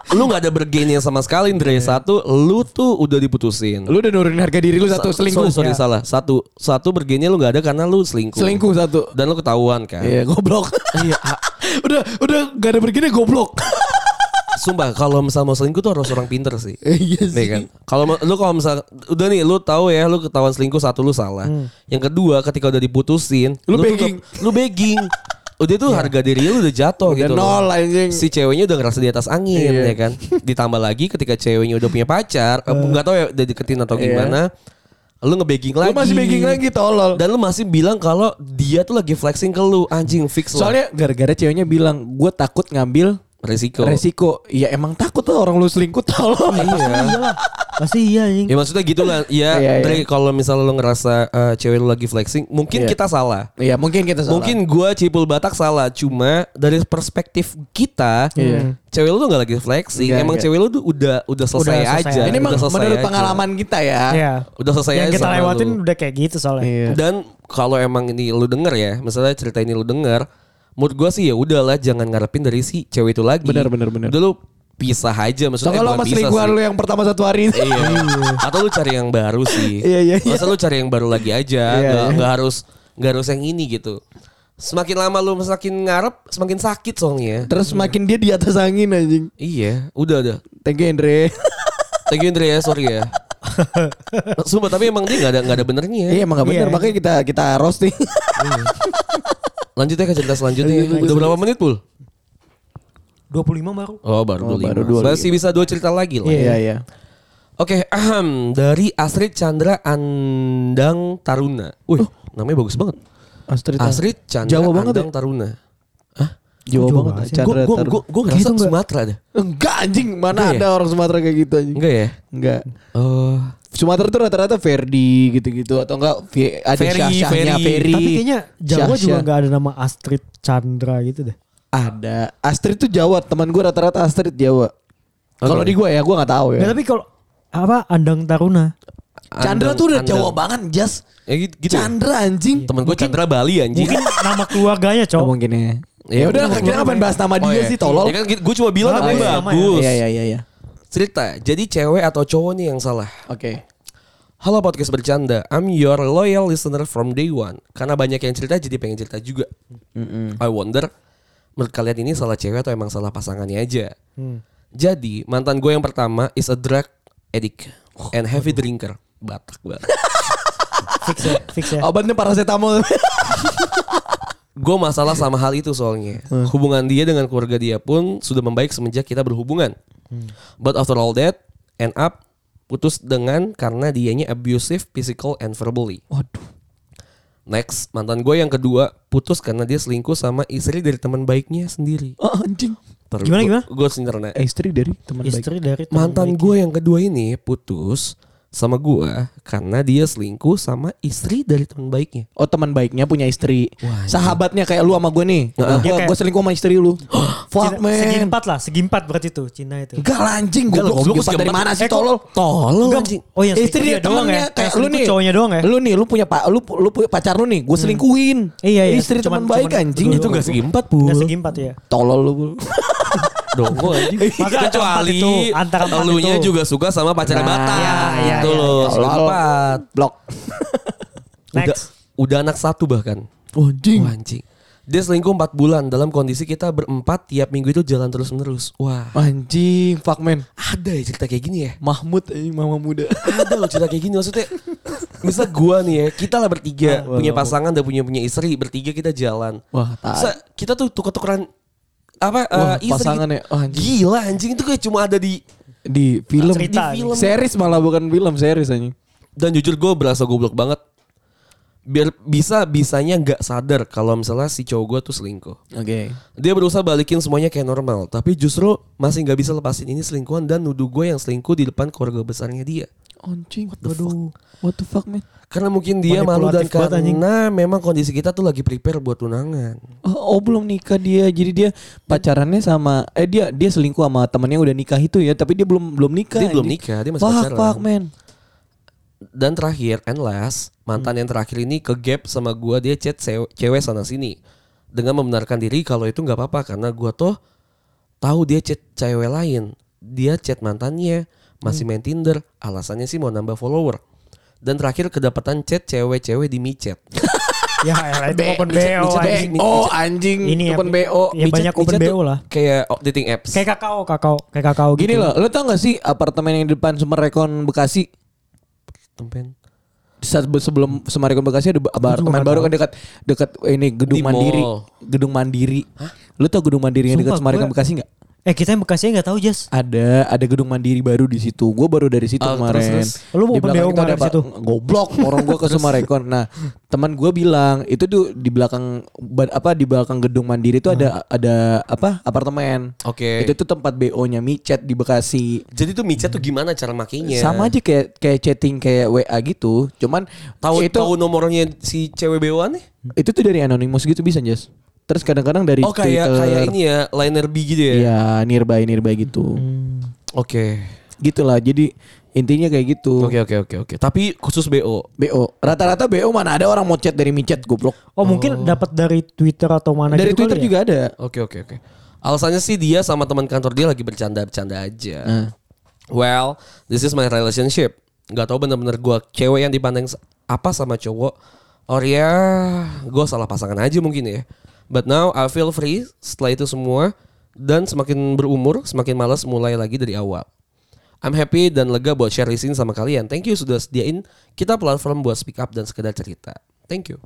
lu nggak ada bergainnya sama sekali Andre. Satu, lu tuh udah diputusin. Lu udah nurunin harga diri lu satu Sa- selingkuh. Sorry, sorry salah. Satu, satu bergainnya lu nggak ada karena lu selingkuh. Selingkuh satu. Dan lu ketahuan kan. Iya, goblok. Iya. udah udah gak ada begini goblok. Sumpah kalau misal mau selingkuh tuh harus orang pinter sih. Iya Nih kan. Kalau lu kalau misal udah nih lu tahu ya lu ketahuan selingkuh satu lu salah. Yang kedua ketika udah diputusin, Hmm. Lu tuh begging. lu begging. Udah tuh harga diri lu udah jatuh gitu nol, loh. anjing. Si ceweknya udah ngerasa di atas angin Iya. ya kan. Ditambah lagi ketika ceweknya udah punya pacar, eh, nggak tahu ya udah deketin atau Iya. gimana. Lu ngebegging Lu lagi. masih begging lagi tolol. Dan lu masih bilang kalau dia tuh lagi flexing ke lu, anjing fix lah. Soalnya gara-gara ceweknya bilang gue takut ngambil resiko. resiko. Iya emang takut tuh orang lu selingkuh tolol. Iya. Iyalah. Pasti iya anjing. Ya maksudnya gitu lah. Ya, Iya, iya. Kalau misalnya lu ngerasa eh, cewek lu lagi flexing, mungkin Iya. kita salah. Iya mungkin kita salah. Mungkin gua Cipul Batak salah, cuma dari perspektif kita, Iya. cewek lu tuh gak lagi flexing. Enggak, Emang enggak. cewek lu tuh udah udah selesai, Udah selesai. aja. ini emang udah selesai menurut aja. pengalaman kita ya. Iya. Udah selesai Yang aja kita lewatin lu. udah kayak gitu soalnya. Iya. Dan kalau emang ini lu denger ya, misalnya cerita ini lu denger, menurut gua sih ya udahlah jangan ngarepin dari si cewek itu lagi. Benar, benar, benar. Udah lu pisah aja maksudnya. So kalau mas selingkuhan lu yang pertama satu hari itu. Iya. Atau lu cari yang baru sih. Iya, iya, iya. Masa lu cari yang baru lagi aja, Iya, nggak iya. nggak harus nggak harus yang ini gitu. Semakin lama lu semakin ngarep, semakin sakit soalnya. Terus makin dia di atas angin anjing. Iya, udah udah. Thank you Andre. Thank you Indra ya, sorry ya. Sumpah tapi emang dia nggak ada nggak ada benernya. Iya emang gak bener Iya. makanya kita kita roasting. Lanjut ya ke cerita selanjutnya. Udah berapa menit pul? 25 baru. Oh baru Oh, dua baru lima. 25. Masih bisa dua cerita lagi lah. Iya iya. Oke, ahem. dari Astrid Chandra Andang Taruna. Wih, namanya bagus banget. Astrid. Astrid Chandra Jawa banget Andang Taruna. Jawa Jawa banget. sih. Chandra Taru- gue gue Kayak ngerasa itu enggak. Sumatera deh. Enggak anjing, mana Enggak ya? ada orang Sumatera kayak gitu anjing. Enggak ya? Enggak. Oh. Sumatera tuh rata-rata Ferdi gitu-gitu atau enggak ada Ferry, Syah-Syahnya Ferry. Tapi kayaknya Jawa Syah-Syah. juga nggak ada nama Astrid Chandra gitu deh. ada. Astrid tuh Jawa, teman gue rata-rata Astrid Jawa. Kalau Oke. di gue ya, gue nggak tahu ya. Nggak, tapi kalau apa Andang Taruna. Chandra Andang- tuh udah Andang. Jawa banget, Jas. Ya gitu. gitu ya? Chandra anjing. Temen gue Chandra Bali anjing. Mungkin nama keluarganya, Cok. mungkin ya. Ya Ya udah, kita ngapain bahas nama Oh, dia iya. sih, tolol. Ya kan gue cuma bilang Oh, namanya nama bagus. Iya, iya, iya, iya. Cerita. Jadi cewek atau cowok nih yang salah. Oke. Halo podcast bercanda. I'm your loyal listener from day one. Karena banyak yang cerita jadi pengen cerita juga. I wonder menurut kalian ini salah cewek atau emang salah pasangannya aja. Hmm. Jadi mantan gue yang pertama is a drug addict and heavy drinker. Batak banget. Fix ya, fix ya. Obatnya paracetamol. gue masalah sama hal itu soalnya. Hubungan dia dengan keluarga dia pun sudah membaik semenjak kita berhubungan. But after all that, end up putus dengan karena dianya abusive physical and verbally. Waduh. Next, mantan gue yang kedua putus karena dia selingkuh sama istri dari teman baiknya sendiri. Oh, anjing. Gimana, gimana? Gue. Eh, istri dari teman baik. Istri dari teman Mantan gue yang kedua ini putus sama gue karena dia selingkuh sama istri dari teman baiknya. Oh teman baiknya punya istri Wah, Sahabatnya kayak lu sama gue nih Heeh. Gue kayak- gue selingkuh sama istri lu Fuck Cina- Segi man empat lah, segi empat berarti tuh Cina itu. Enggak lah anjing Enggak Goblok goblok, segi dari mana sih Eh, tolol Tolol Enggak. anjing. Oh yang Istri dia doang ya? Kayak lu nih cowoknya doang ya? Lu nih lu punya pak lu, lu punya pacar lu nih Gue selingkuhin Iya, iya. Istri teman baik anjing Itu gak segi empat pul. Enggak segi empat ya. Tolol lu. Dongo anjing. Masa Kecuali antara elunya juga suka sama pacarnya Nah, Batak. iya, iya, gitu iya, loh. empat. Blok Udah, Next. udah anak satu bahkan. Anjing Wah, anjing. Dia selingkuh 4 bulan dalam kondisi kita berempat tiap minggu itu jalan terus menerus. Wah, Anjing Fuck man ada ya cerita kayak gini ya? Mahmud anjing mama muda Ada loh cerita kayak gini maksudnya. Misal gua nih ya, kita lah bertiga punya pasangan dan punya punya istri, bertiga kita jalan. Wah tak Sa- kita tuh tuker-tukeran apa Wah, istri. pasangan ya. Oh, anjing. Gila anjing itu kayak cuma ada di Di film Cerita, Di film. Series malah bukan film Series anjing dan jujur gue berasa goblok banget. Biar bisa bisanya nggak sadar kalau misalnya si cowok gue tuh selingkuh. Oke Dia berusaha balikin semuanya kayak normal, tapi justru masih nggak bisa lepasin ini selingkuhan dan nuduh gue yang selingkuh di depan keluarga besarnya dia. Anjing Waduh What the fuck man Karena mungkin dia malu dan banget, anjing. karena memang kondisi kita tuh lagi prepare buat tunangan. Oh, oh, belum nikah dia. Jadi dia pacarannya sama eh dia dia selingkuh sama temannya udah nikah itu ya, tapi dia belum belum nikah. Dia belum nikah, dia masih fuck, pacaran. Fuck man. Dan terakhir and last, mantan yang terakhir ini ke gap sama gua dia chat cewek sana sini dengan membenarkan diri kalau itu nggak apa-apa karena gua tuh tahu dia chat cewek lain dia chat mantannya, masih main Tinder, alasannya sih mau nambah follower. Dan terakhir kedapatan chat cewek-cewek di micet. Ya elah, itu open BO anjing. BO anjing. Ini ya, open BO. Ya banyak open BO lah. Kayak oh, dating apps. Kayak kakao, kakao, kayak kakao Gini gitu. loh, lo tau gak sih apartemen yang di depan Sumarekon Bekasi? Tempen. Saat be- sebelum Sumarekon Bekasi ada apartemen baru kan dekat dekat ini gedung Di Mandiri. mall. Gedung Mandiri. Lo tau gedung Mandiri yang dekat Sumpah, Bekasi nggak? Eh kita yang Bekasi nggak tahu Jas. Ada, ada gedung mandiri baru di situ. Gue baru dari situ Oh, kemarin. terus, terus? Lu Di mau itu ada kemarin situ? Goblok, orang gue ke Sumarekon. Nah, teman gue bilang itu tuh di belakang apa di belakang gedung mandiri itu ada ada apa apartemen. Oke. Itu tuh tempat BO-nya micet di Bekasi. Jadi tuh micet tuh gimana cara makainya? Sama aja kayak kayak chatting kayak WA gitu. Cuman Tahu itu tahu nomornya si cewek bewan nih? itu tuh dari anonymous gitu bisa Jas. Terus kadang-kadang dari Oh kayak Twitter. kayak ini ya, liner B gitu ya. Iya, nearby nearby gitu. Oke. Gitulah. Jadi intinya kayak gitu. Oke oke oke oke. Tapi khusus BO. BO. Rata-rata BO mana ada orang mau chat dari micet goblok. Oh, mungkin dapat dari Twitter atau mana dari gitu Twitter ya? juga ada. Oke oke oke. Alasannya sih dia sama teman kantor dia lagi bercanda-bercanda aja. Nah. Well, this is my relationship. Gak tau bener-bener gue cewek yang dipandang apa sama cowok. Or ya, gue salah pasangan aja mungkin ya. But now I feel free setelah itu semua. Dan semakin berumur, semakin malas mulai lagi dari awal. I'm happy dan lega buat share di sini sama kalian. Thank you sudah sediain kita platform buat speak up dan sekedar cerita. Thank you.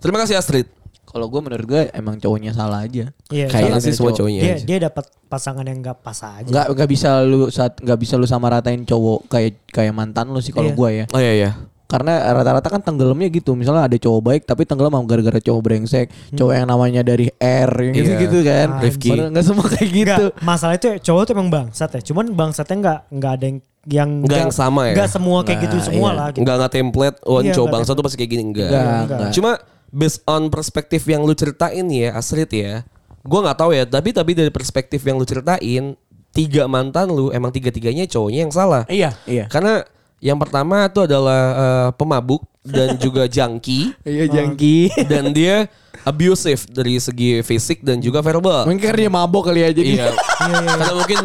Terima kasih Astrid. Kalau gue menurut gue emang cowoknya salah aja. Iya, Kayaknya Salah sih semua cowok. cowoknya Dia aja. dia dapat pasangan yang nggak pas aja. Nggak nggak bisa lu saat nggak bisa lu sama ratain cowok kayak kayak mantan lu sih kalau Iya. gue ya. Oh iya iya. Karena rata-rata kan tenggelamnya gitu. Misalnya ada cowok baik tapi tenggelam sama gara-gara cowok brengsek. Cowok yang namanya dari R yang Iya. gitu-gitu kan. Ah, Rifki. Nggak semua kayak gitu. Nggak, masalah itu cowok tuh emang bangsat ya. Cuman bangsatnya nggak nggak ada yang yang Nggak yang sama ya? Nggak semua kayak gitu Nah, semua iya. lah. Gitu. Enggak enggak template. Oh, Iya, cowok nggak bangsa tuh pasti kayak gini enggak. Nggak, nggak. Cuma based on perspektif yang lu ceritain ya, Astrid ya. Gua nggak tahu ya, tapi tapi dari perspektif yang lu ceritain, tiga mantan lu emang tiga-tiganya cowoknya yang salah. Iya, iya. Karena yang pertama itu adalah eh, pemabuk dan juga junkie Iya jangki. dan dia abusive dari segi fisik dan juga verbal. Mungkin karena dia mabok kali ya jadi. Iya. Karena mungkin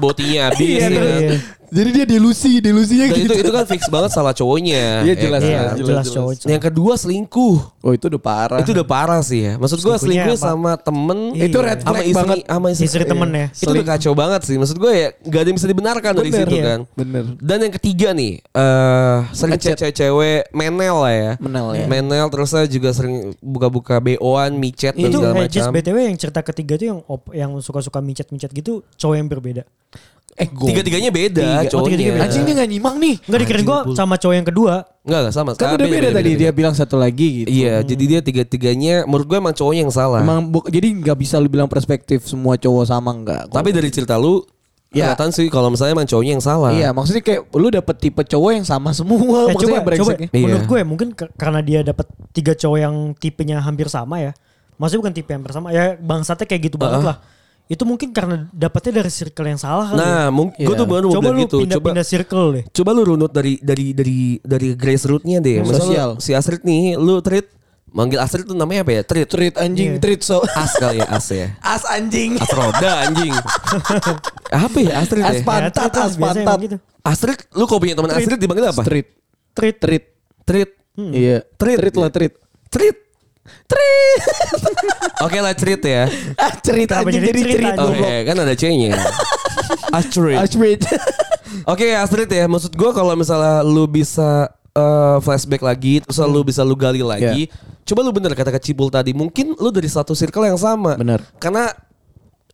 botinya habis Iya, ya iya, iya. Jadi dia delusi, delusinya Dan gitu. itu itu kan fix banget salah cowoknya. Iya, ya jelas, kan? Iya, jelas, jelas, cowok. Yang kedua selingkuh. Oh itu udah parah. Itu udah parah sih ya. Maksud gue selingkuh apa? sama temen Itu red sama flag istri, banget. sama istri, Istri temen ya. Itu udah kacau banget sih. Maksud gue ya gak ada yang bisa dibenarkan dari Bener, situ iya. kan. Bener. Dan yang ketiga nih, eh sering Ngechat. chat cewek menel lah ya. Menel ya. Menel terusnya juga sering buka-buka BO-an, micet dan itu segala eh, macam. btw yang cerita ketiga tuh yang op, yang suka-suka micet-micet gitu cowok yang berbeda. Eh Tiga-tiganya beda Tiga. Oh, cowoknya. tiga-tiga beda. Anjing dia gak nyimak nih. Enggak dikirain gua sama cowok yang kedua. Enggak, enggak sama. Kan udah beda, tadi dia bilang satu lagi gitu. Iya, jadi dia tiga-tiganya menurut gue emang cowoknya yang salah. Emang bu- jadi nggak bisa lu bilang perspektif semua cowok sama nggak. Tapi dari cerita lu Ya. kelihatan sih kalau misalnya emang cowoknya yang salah. Iya, maksudnya kayak lu dapet tipe cowok yang sama semua. Eh, maksudnya coba, coba. Iya. Menurut gue mungkin ke- karena dia dapat tiga cowok yang tipenya hampir sama ya. Maksudnya bukan tipe yang hampir sama. Ya bangsatnya kayak gitu banget lah. Itu mungkin karena dapatnya dari circle yang salah kali. Nah, ya. mungkin gue Iya. tuh baru coba lu gitu. Coba pindah-pindah circle deh. coba lu runut dari dari dari dari grassroots-nya deh. Lu- Sosial. si Astrid nih, lu treat manggil Astrid tuh namanya apa ya? Treat. Treat anjing, Iya. treat so. As kali ya, as ya. As anjing. As roda anjing. apa ya Astrid As ya? Pantat, Ya, as pantat. gitu. Astrid, lu kalau punya teman Astrid dipanggil apa? Treat. Treat. Treat. Treat. Iya. Treat. Treat lah treat. Treat. Treat. Oke lah treat ya. Ah, cerita jadi anjing? Oke, goblok. kan ada C-nya. Astrid. Treat. Oke Astrid ya, maksud gue kalau misalnya lu bisa eh, flashback lagi, terus lu bisa lu gali lagi, coba lu bener kata Cibul tadi, mungkin lu dari satu circle yang sama. Bener. Karena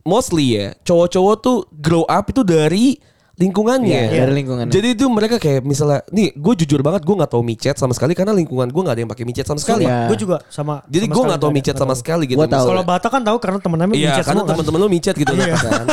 mostly ya, cowok-cowok tuh grow up itu dari lingkungannya. Iya, dari lingkungannya. Jadi itu mereka kayak misalnya, nih gue jujur banget gue nggak tahu micet sama sekali karena lingkungan gue nggak ada yang pakai micet sama sekali. Iya. Gue juga sama. Jadi gue nggak tahu micet sama sekali gitu. Kalau Bata kan tahu karena temen-temennya Iya, micet karena semua kan. teman-teman lu micet gitu Iya. kan.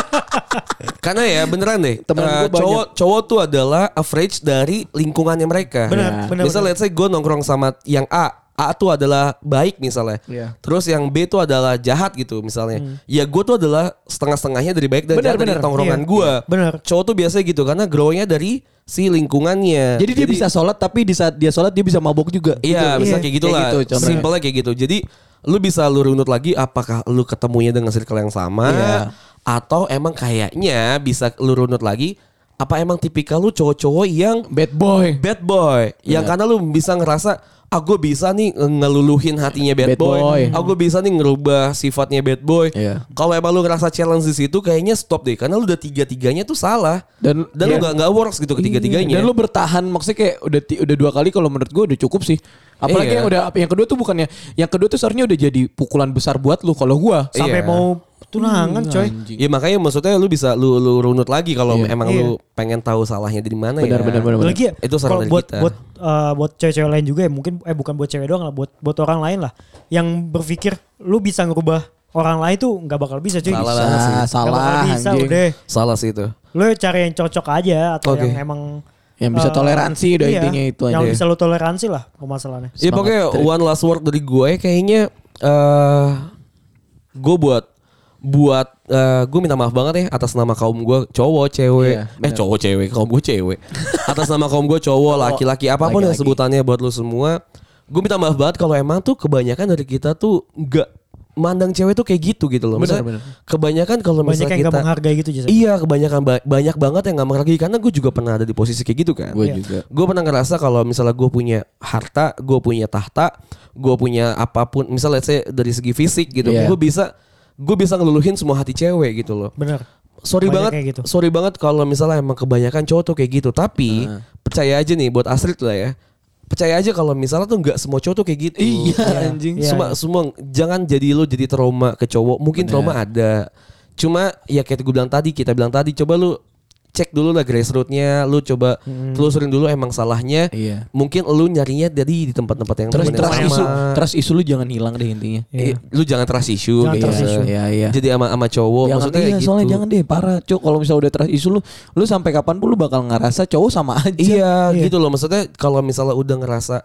karena ya beneran deh. Temen eh, banyak. cowok cowok tuh adalah average dari lingkungannya mereka. Benar, Ya. benar. Misal benar. let's say gue nongkrong sama yang A, A tuh adalah baik misalnya. Iya. Terus yang B tuh adalah jahat gitu misalnya. Ya gue tuh adalah setengah-setengahnya dari baik dan Benar, jahat dari benar. tongkrongan Iya, gue. iya. Benar. Cowok tuh biasanya gitu karena grownya dari si lingkungannya. Jadi dia bisa sholat tapi di saat dia sholat dia bisa mabok juga. Iya, Gitu. bisa Iya, kayak gitulah. gitu contohnya. Simpelnya kayak gitu. Jadi lu bisa lu runut lagi apakah lu ketemunya dengan circle yang sama Iya. atau emang kayaknya bisa lu runut lagi apa emang tipikal lu cowok-cowok yang Bad boy. bad boy yang Iya. karena lu bisa ngerasa ah gue bisa nih ngeluluhin hatinya bad, Bad boy, boy. ah gue bisa nih ngerubah sifatnya bad boy Iya. kalau emang lu ngerasa challenge di situ kayaknya stop deh karena lu udah tiga tiganya tuh salah Dan- dan lu iya. nggak nggak works gitu ketiga tiganya Dan lu bertahan maksudnya kayak udah udah dua kali kalau menurut gue udah cukup sih. Apalagi Iya. yang udah yang kedua tuh bukannya yang kedua tuh seharusnya udah jadi pukulan besar buat lu kalau gua. Sampai Iya. mau tunangan coy. Anjing. Ya makanya maksudnya lu bisa lu lu runut lagi kalau Iya. emang Iya. lu pengen tahu salahnya di mana Benar, ya. benar, benar. Lagi ya, Itu saran kalau dari buat kita. buat eh, buat cewek-cewek lain juga ya mungkin eh bukan buat cewek doang lah, buat buat orang lain lah yang berpikir lu bisa ngerubah orang lain tuh nggak bakal bisa cuy. Salah banget sih. Salah bisa anjing. udah. Salah sih itu. Lu cari yang cocok aja atau Oke. yang emang Yang bisa eh, toleransi udah iya, intinya itu Yang aja. bisa lu toleransi lah permasalahannya. Ya pokoknya one last word dari gue kayaknya eh gue buat buat eh gue minta maaf banget ya atas nama kaum gue cowok cewek Iya, eh cowok cewek kaum gue cewek atas nama kaum gue cowok laki-laki apa pun yang laki-laki. sebutannya buat lu semua gue minta maaf banget kalau emang tuh kebanyakan dari kita tuh nggak mandang cewek tuh kayak gitu gitu loh Benar, Maksudnya benar. kebanyakan kalau Banyak misalnya yang gak kita menghargai gitu Jason. Iya kebanyakan ba- banyak banget yang nggak menghargai karena gue juga pernah ada di posisi kayak gitu kan. Gue Iya. juga. Gue pernah ngerasa kalau misalnya gue punya harta, gue punya tahta, gue punya apa pun, misalnya let's say dari segi fisik gitu, Iya. gue bisa gue bisa ngeluluhin semua hati cewek gitu loh. Bener. Sorry Banyak banget, kayak gitu. sorry banget kalau misalnya emang kebanyakan cowok tuh kayak gitu. Tapi percaya aja nih buat Astrid lah ya. Percaya aja kalau misalnya tuh nggak semua cowok tuh kayak gitu. Iya, anjing. Iya, Semua iya. semua jangan jadi lu jadi trauma ke cowok. Mungkin trauma ada. Cuma ya kayak gue bilang tadi, kita bilang tadi coba lu cek dulu lah grassrootsnya, lu coba telusurin dulu emang salahnya. Iya. Mungkin lu nyarinya dari di tempat-tempat yang Terus trust isu, trust isu lu jangan hilang deh intinya. Eh, lu jangan trust issue Jangan kayak trust issue. Iya, iya. Jadi sama sama cowok Jangan, maksudnya iya, gitu. soalnya jangan deh parah cok kalau misalnya udah trust isu lu lu sampai kapan pun lu bakal ngerasa cowok sama aja Iya, Iya. gitu loh maksudnya kalau misalnya udah ngerasa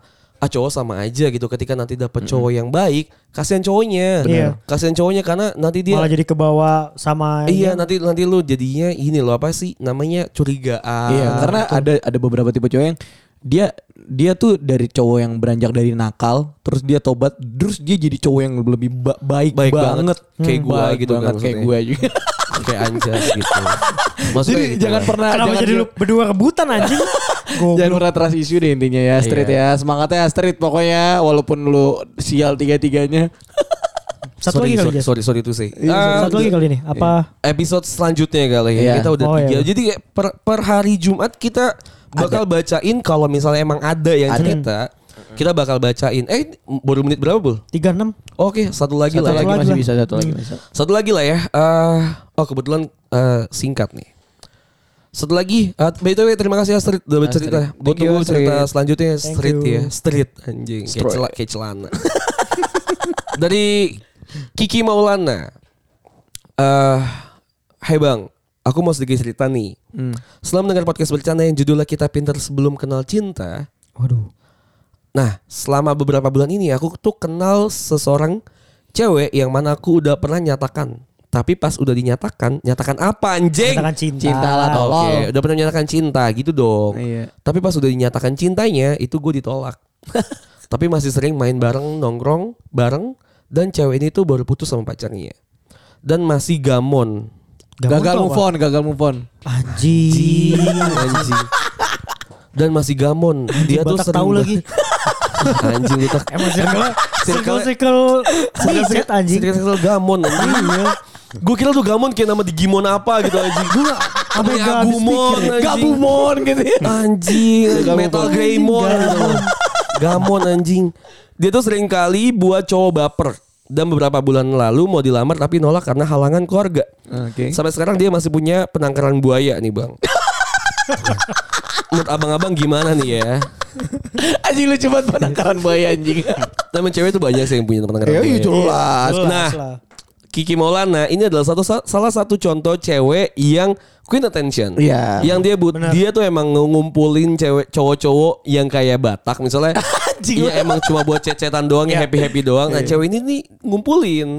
ah cowok sama aja gitu ketika nanti dapet cowok yang baik kasihan cowoknya. Bener. kasihan cowoknya karena nanti dia Malah jadi kebawa sama iya nanti nanti lu jadinya ini loh apa sih namanya curigaan. Iya, karena ada ada beberapa tipe cowok yang dia dia tuh dari cowok yang beranjak dari nakal, terus dia tobat, terus dia jadi cowok yang lebih ba- baik, Baik banget, banget. Kayak Hmm, gua baik gitu kan banget kayak gue juga. kayak anjas gitu maksudnya jadi gitu jangan lah. pernah Kenapa jangan jadi lu berdua rebutan anjing? Goblok. Jangan pernah trust isu deh intinya ya Astrid Iya. ya Semangatnya Astrid pokoknya Walaupun lu sial tiga-tiganya Satu sorry, lagi kali sorry, sorry sorry tuh sih Iya, Satu lagi kali nih. Apa episode selanjutnya kali ya Iya. kita udah Oh, tiga iya. jadi kayak per, per hari Jumat kita bakal bacain kalau misalnya emang ada yang Ada. cerita kita bakal bacain eh baru menit berapa bul 36? Oke satu lagi Satu lah lagi lagi masih lah. bisa Satu lagi bisa Satu lagi lah ya. eh oh kebetulan eh, singkat nih. Satu lagi, uh, by the way terima kasih Astrid udah bercerita. Astrid. Gue tunggu cerita selanjutnya Thank Street you. ya, Street anjing, kayak, Street. kayak celana. Dari Kiki Maulana. Eh, Hai bang, aku mau sedikit cerita nih. Hmm. Setelah mendengar podcast bercanda yang judulnya kita pintar sebelum kenal cinta, Waduh. Nah, selama beberapa bulan ini aku tuh kenal seseorang cewek yang mana aku udah pernah nyatakan. Tapi pas udah dinyatakan, nyatakan apa anjing? Katakan cinta. Cinta lah, Oke, tolol. udah pernah nyatakan cinta gitu dong. Iya. Tapi pas udah dinyatakan cintanya, itu gue ditolak. Tapi masih sering main bareng, nongkrong bareng, dan cewek ini tuh baru putus sama pacarnya. Dan masih gamon. Gagal tuh move on Gagal move on Anjing. anjing. Dan masih gamon. Dia tuh sering tahu lagi. anjing tak Emang circle circle Circle- circle set anjing. Circle gamon anjing. Gue kira tuh gamon kayak nama Digimon apa gitu anjing. Gue Apa ya. anjing. Gabumon gitu ya Anjing. Metal Greymon. Gamon anjing. Dia tuh sering kali buat cowok baper. Dan beberapa bulan lalu mau dilamar tapi nolak karena halangan keluarga. Oke Sampai sekarang dia masih punya penangkaran buaya nih bang. Menurut abang-abang gimana nih ya? Anjing lu coba penangkaran buaya anjing Temen cewek tuh banyak sih yang punya penangkaran Ya iya buaya. jelas Jelas Nah. Kiki Maulana ini adalah satu salah satu contoh cewek yang queen attention. Iya. Yang dia but dia tuh emang ngumpulin cewek cowok-cowok yang kayak Batak misalnya. anjing. Iya emang cuma buat cecetan doang ya happy happy doang. Nah cewek ini nih ngumpulin.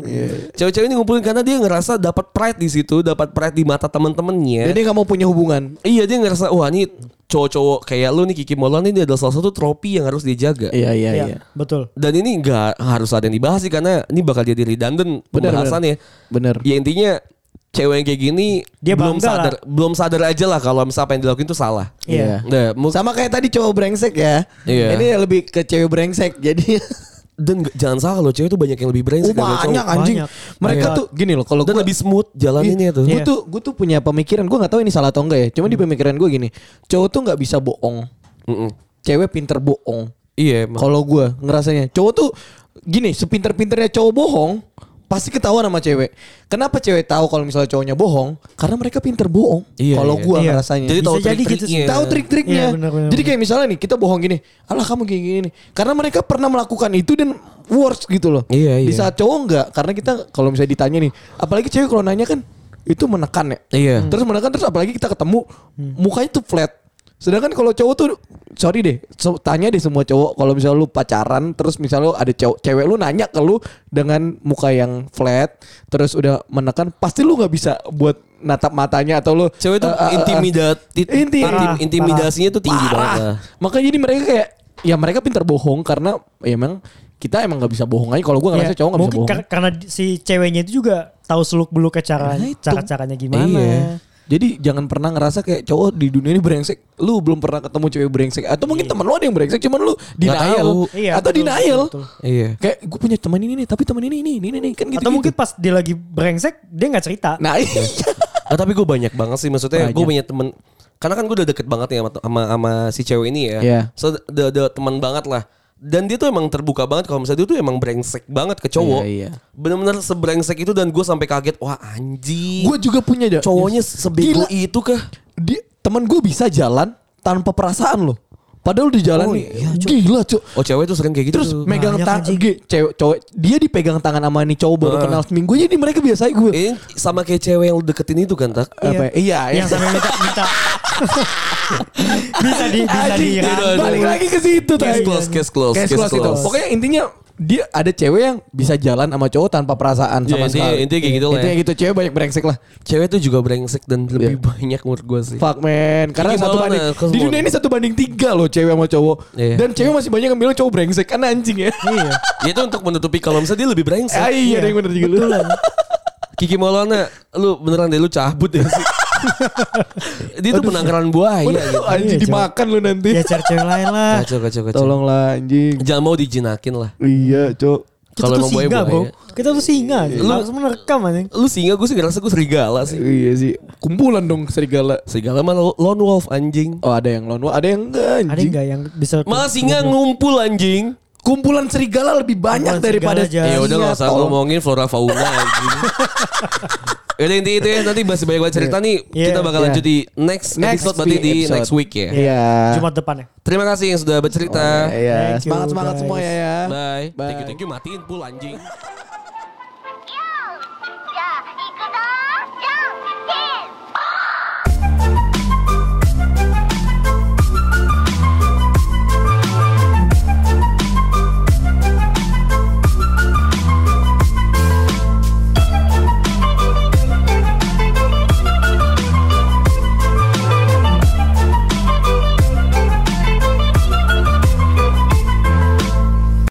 Cewek-cewek ini ngumpulin karena dia ngerasa dapat pride di situ, dapat pride di mata temen-temennya. Jadi nggak mau punya hubungan. Iya dia ngerasa wah ini cowok-cowok kayak lu nih Kiki Molan ini adalah salah satu trofi yang harus dijaga. Iya iya Iya, iya. betul. Dan ini nggak harus ada yang dibahas sih karena ini bakal jadi redundant pembahasannya. Bener. Ya intinya cewek yang kayak gini Dia belum sadar, belum sadar aja lah kalau misalnya apa yang dilakuin itu salah. Iya. Nah, mu- Sama kayak tadi cowok brengsek ya. Iya. Ini lebih ke cewek brengsek. Jadi dan jangan salah kalau cewek tuh banyak yang lebih brengsek Oh, daripada cowok. banyak anjing. Banyak. Mereka Banyak. tuh gini loh kalau Dan gua- lebih smooth jalaninnya tuh. Gue Iya. tuh gue tuh punya pemikiran gue nggak tahu ini salah atau enggak ya. Cuma di pemikiran gue gini, cowok tuh nggak bisa bohong, Mm-mm. cewek pinter bohong. Iya emang. Kalau gue ngerasanya cowok tuh gini, sepinter-pinternya cowok bohong pasti ketahuan sama cewek. Kenapa cewek tahu kalau misalnya cowoknya bohong? Karena mereka pinter bohong. Iya, kalau iya. gue Iya. ngerasanya. Jadi tahu gitu trik-triknya. sih. tahu trik-triknya. Iya, Jadi kayak misalnya nih kita bohong gini, alah kamu gini gini. nih." Karena mereka pernah melakukan itu dan worse gitu loh. Iya, Di iya. saat cowok enggak, karena kita kalau misalnya ditanya nih, apalagi cewek kalau nanya kan itu menekan ya. Iya. Terus menekan terus apalagi kita ketemu mukanya tuh flat. Sedangkan kalau cowok tuh sorry deh, so- tanya deh semua cowok kalau misalnya lu pacaran terus misalnya lu ada cowok cewek lu nanya ke lu dengan muka yang flat terus udah menekan pasti lu nggak bisa buat natap matanya atau lu Cewek tuh eh, eh, eh, intimidatif, Inti- Parah, intimidasinya tuh tinggi Parah. banget. lah. Makanya jadi mereka kayak ya mereka pintar bohong karena ya emang kita emang nggak bisa bohong aja. Kalau gue ngerasa Iya, cowok nggak bisa mungkin bohong. kar- karena si ceweknya itu juga tahu seluk beluk cara Nah, itu. cara caranya gimana. Iya. Jadi jangan pernah ngerasa kayak cowok di dunia ini brengsek. Lu belum pernah ketemu cewek brengsek atau mungkin teman lu ada yang brengsek cuman lu denial. Iya, atau betul, denial. betul, Iya. Kayak gue punya teman ini nih, tapi teman ini ini ini ini kan gitu. Atau mungkin pas dia lagi brengsek dia nggak cerita. nah iya. Nah, tapi gue banyak banget sih maksudnya gue punya temen karena kan gue udah deket banget nih sama, sama, sama si cewek ini ya. Iya. So udah teman banget lah. Dan dia tuh emang terbuka banget kalau misalnya dia tuh emang brengsek banget ke cowok. Iya, iya. Bener-bener sebrengsek itu dan gue sampai kaget wah anjing. gue juga punya aja. cowoknya sebego Gila. itu kah? Di, teman gue bisa jalan tanpa perasaan loh. Padahal di jalan Oh, nih iya, gila cuk. Oh cewek tuh sering kayak gitu. Terus tuh. megang tangan, cewek, cowok, dia dipegang tangan sama nih cowok baru Ah. kenal seminggu jadi mereka biasa gue. Ini sama kayak cewek yang lu deketin itu kan tak? Apa? Iya, iya. Yang sampai minta minta bisa di bisa dirangkul. balik lagi ke situ Case tadi. close, case close, Case case close itu. close. Pokoknya intinya dia ada cewek yang bisa jalan sama cowok tanpa perasaan sama intinya- sekali. intinya kayak gitu lah ya. Intinya gitu cewek banyak brengsek lah. Cewek tuh juga brengsek dan lebih Iya. banyak menurut gue sih. Fuck man, karena Kiki satu banding nah, di dunia ini satu banding tiga loh cewek sama cowok. Iya. Dan cewek masih banyak yang bilang cowok brengsek kan anjing ya. Iya. Ya itu untuk menutupi kalau misalnya dia lebih brengsek. Ah, iya, ada yang bener juga lu. Kiki Maulana, lu beneran deh lu cabut ya sih. Dia tuh penangkaran buaya Udah gitu. anjing Iya, dimakan lu nanti. Ya cari cewek lain lah. Kacau, kacau, kacau. Tolonglah anjing. Jangan mau dijinakin lah. Iya, cok. Kita Kalau tuh emang buaya singa bro. buaya. Kita tuh singa. Lu harus merekam anjing. Lu singa, gue sih ngerasa gue serigala sih. Iya sih. Kumpulan dong serigala. Serigala mah lo- lone wolf anjing. Oh ada yang lone wolf, ada yang enggak anjing. Ada nggak yang bisa Malah singa ngumpul anjing. Kumpulan serigala lebih banyak Kumpulan daripada serigala aja. Ya udah Iya, gak usah tolong. ngomongin flora fauna anjing. Yaudah intinya itu ya nanti masih banyak banget cerita nih Iya. kita bakal Iya. lanjut di next, Next episode berarti week di episode. next week ya. Iya. Jumat depan ya. Terima kasih yang sudah bercerita. Iya. Thank you, Semangat semangat guys. semua ya ya. Bye. Bye. Thank you thank you matiin pul anjing.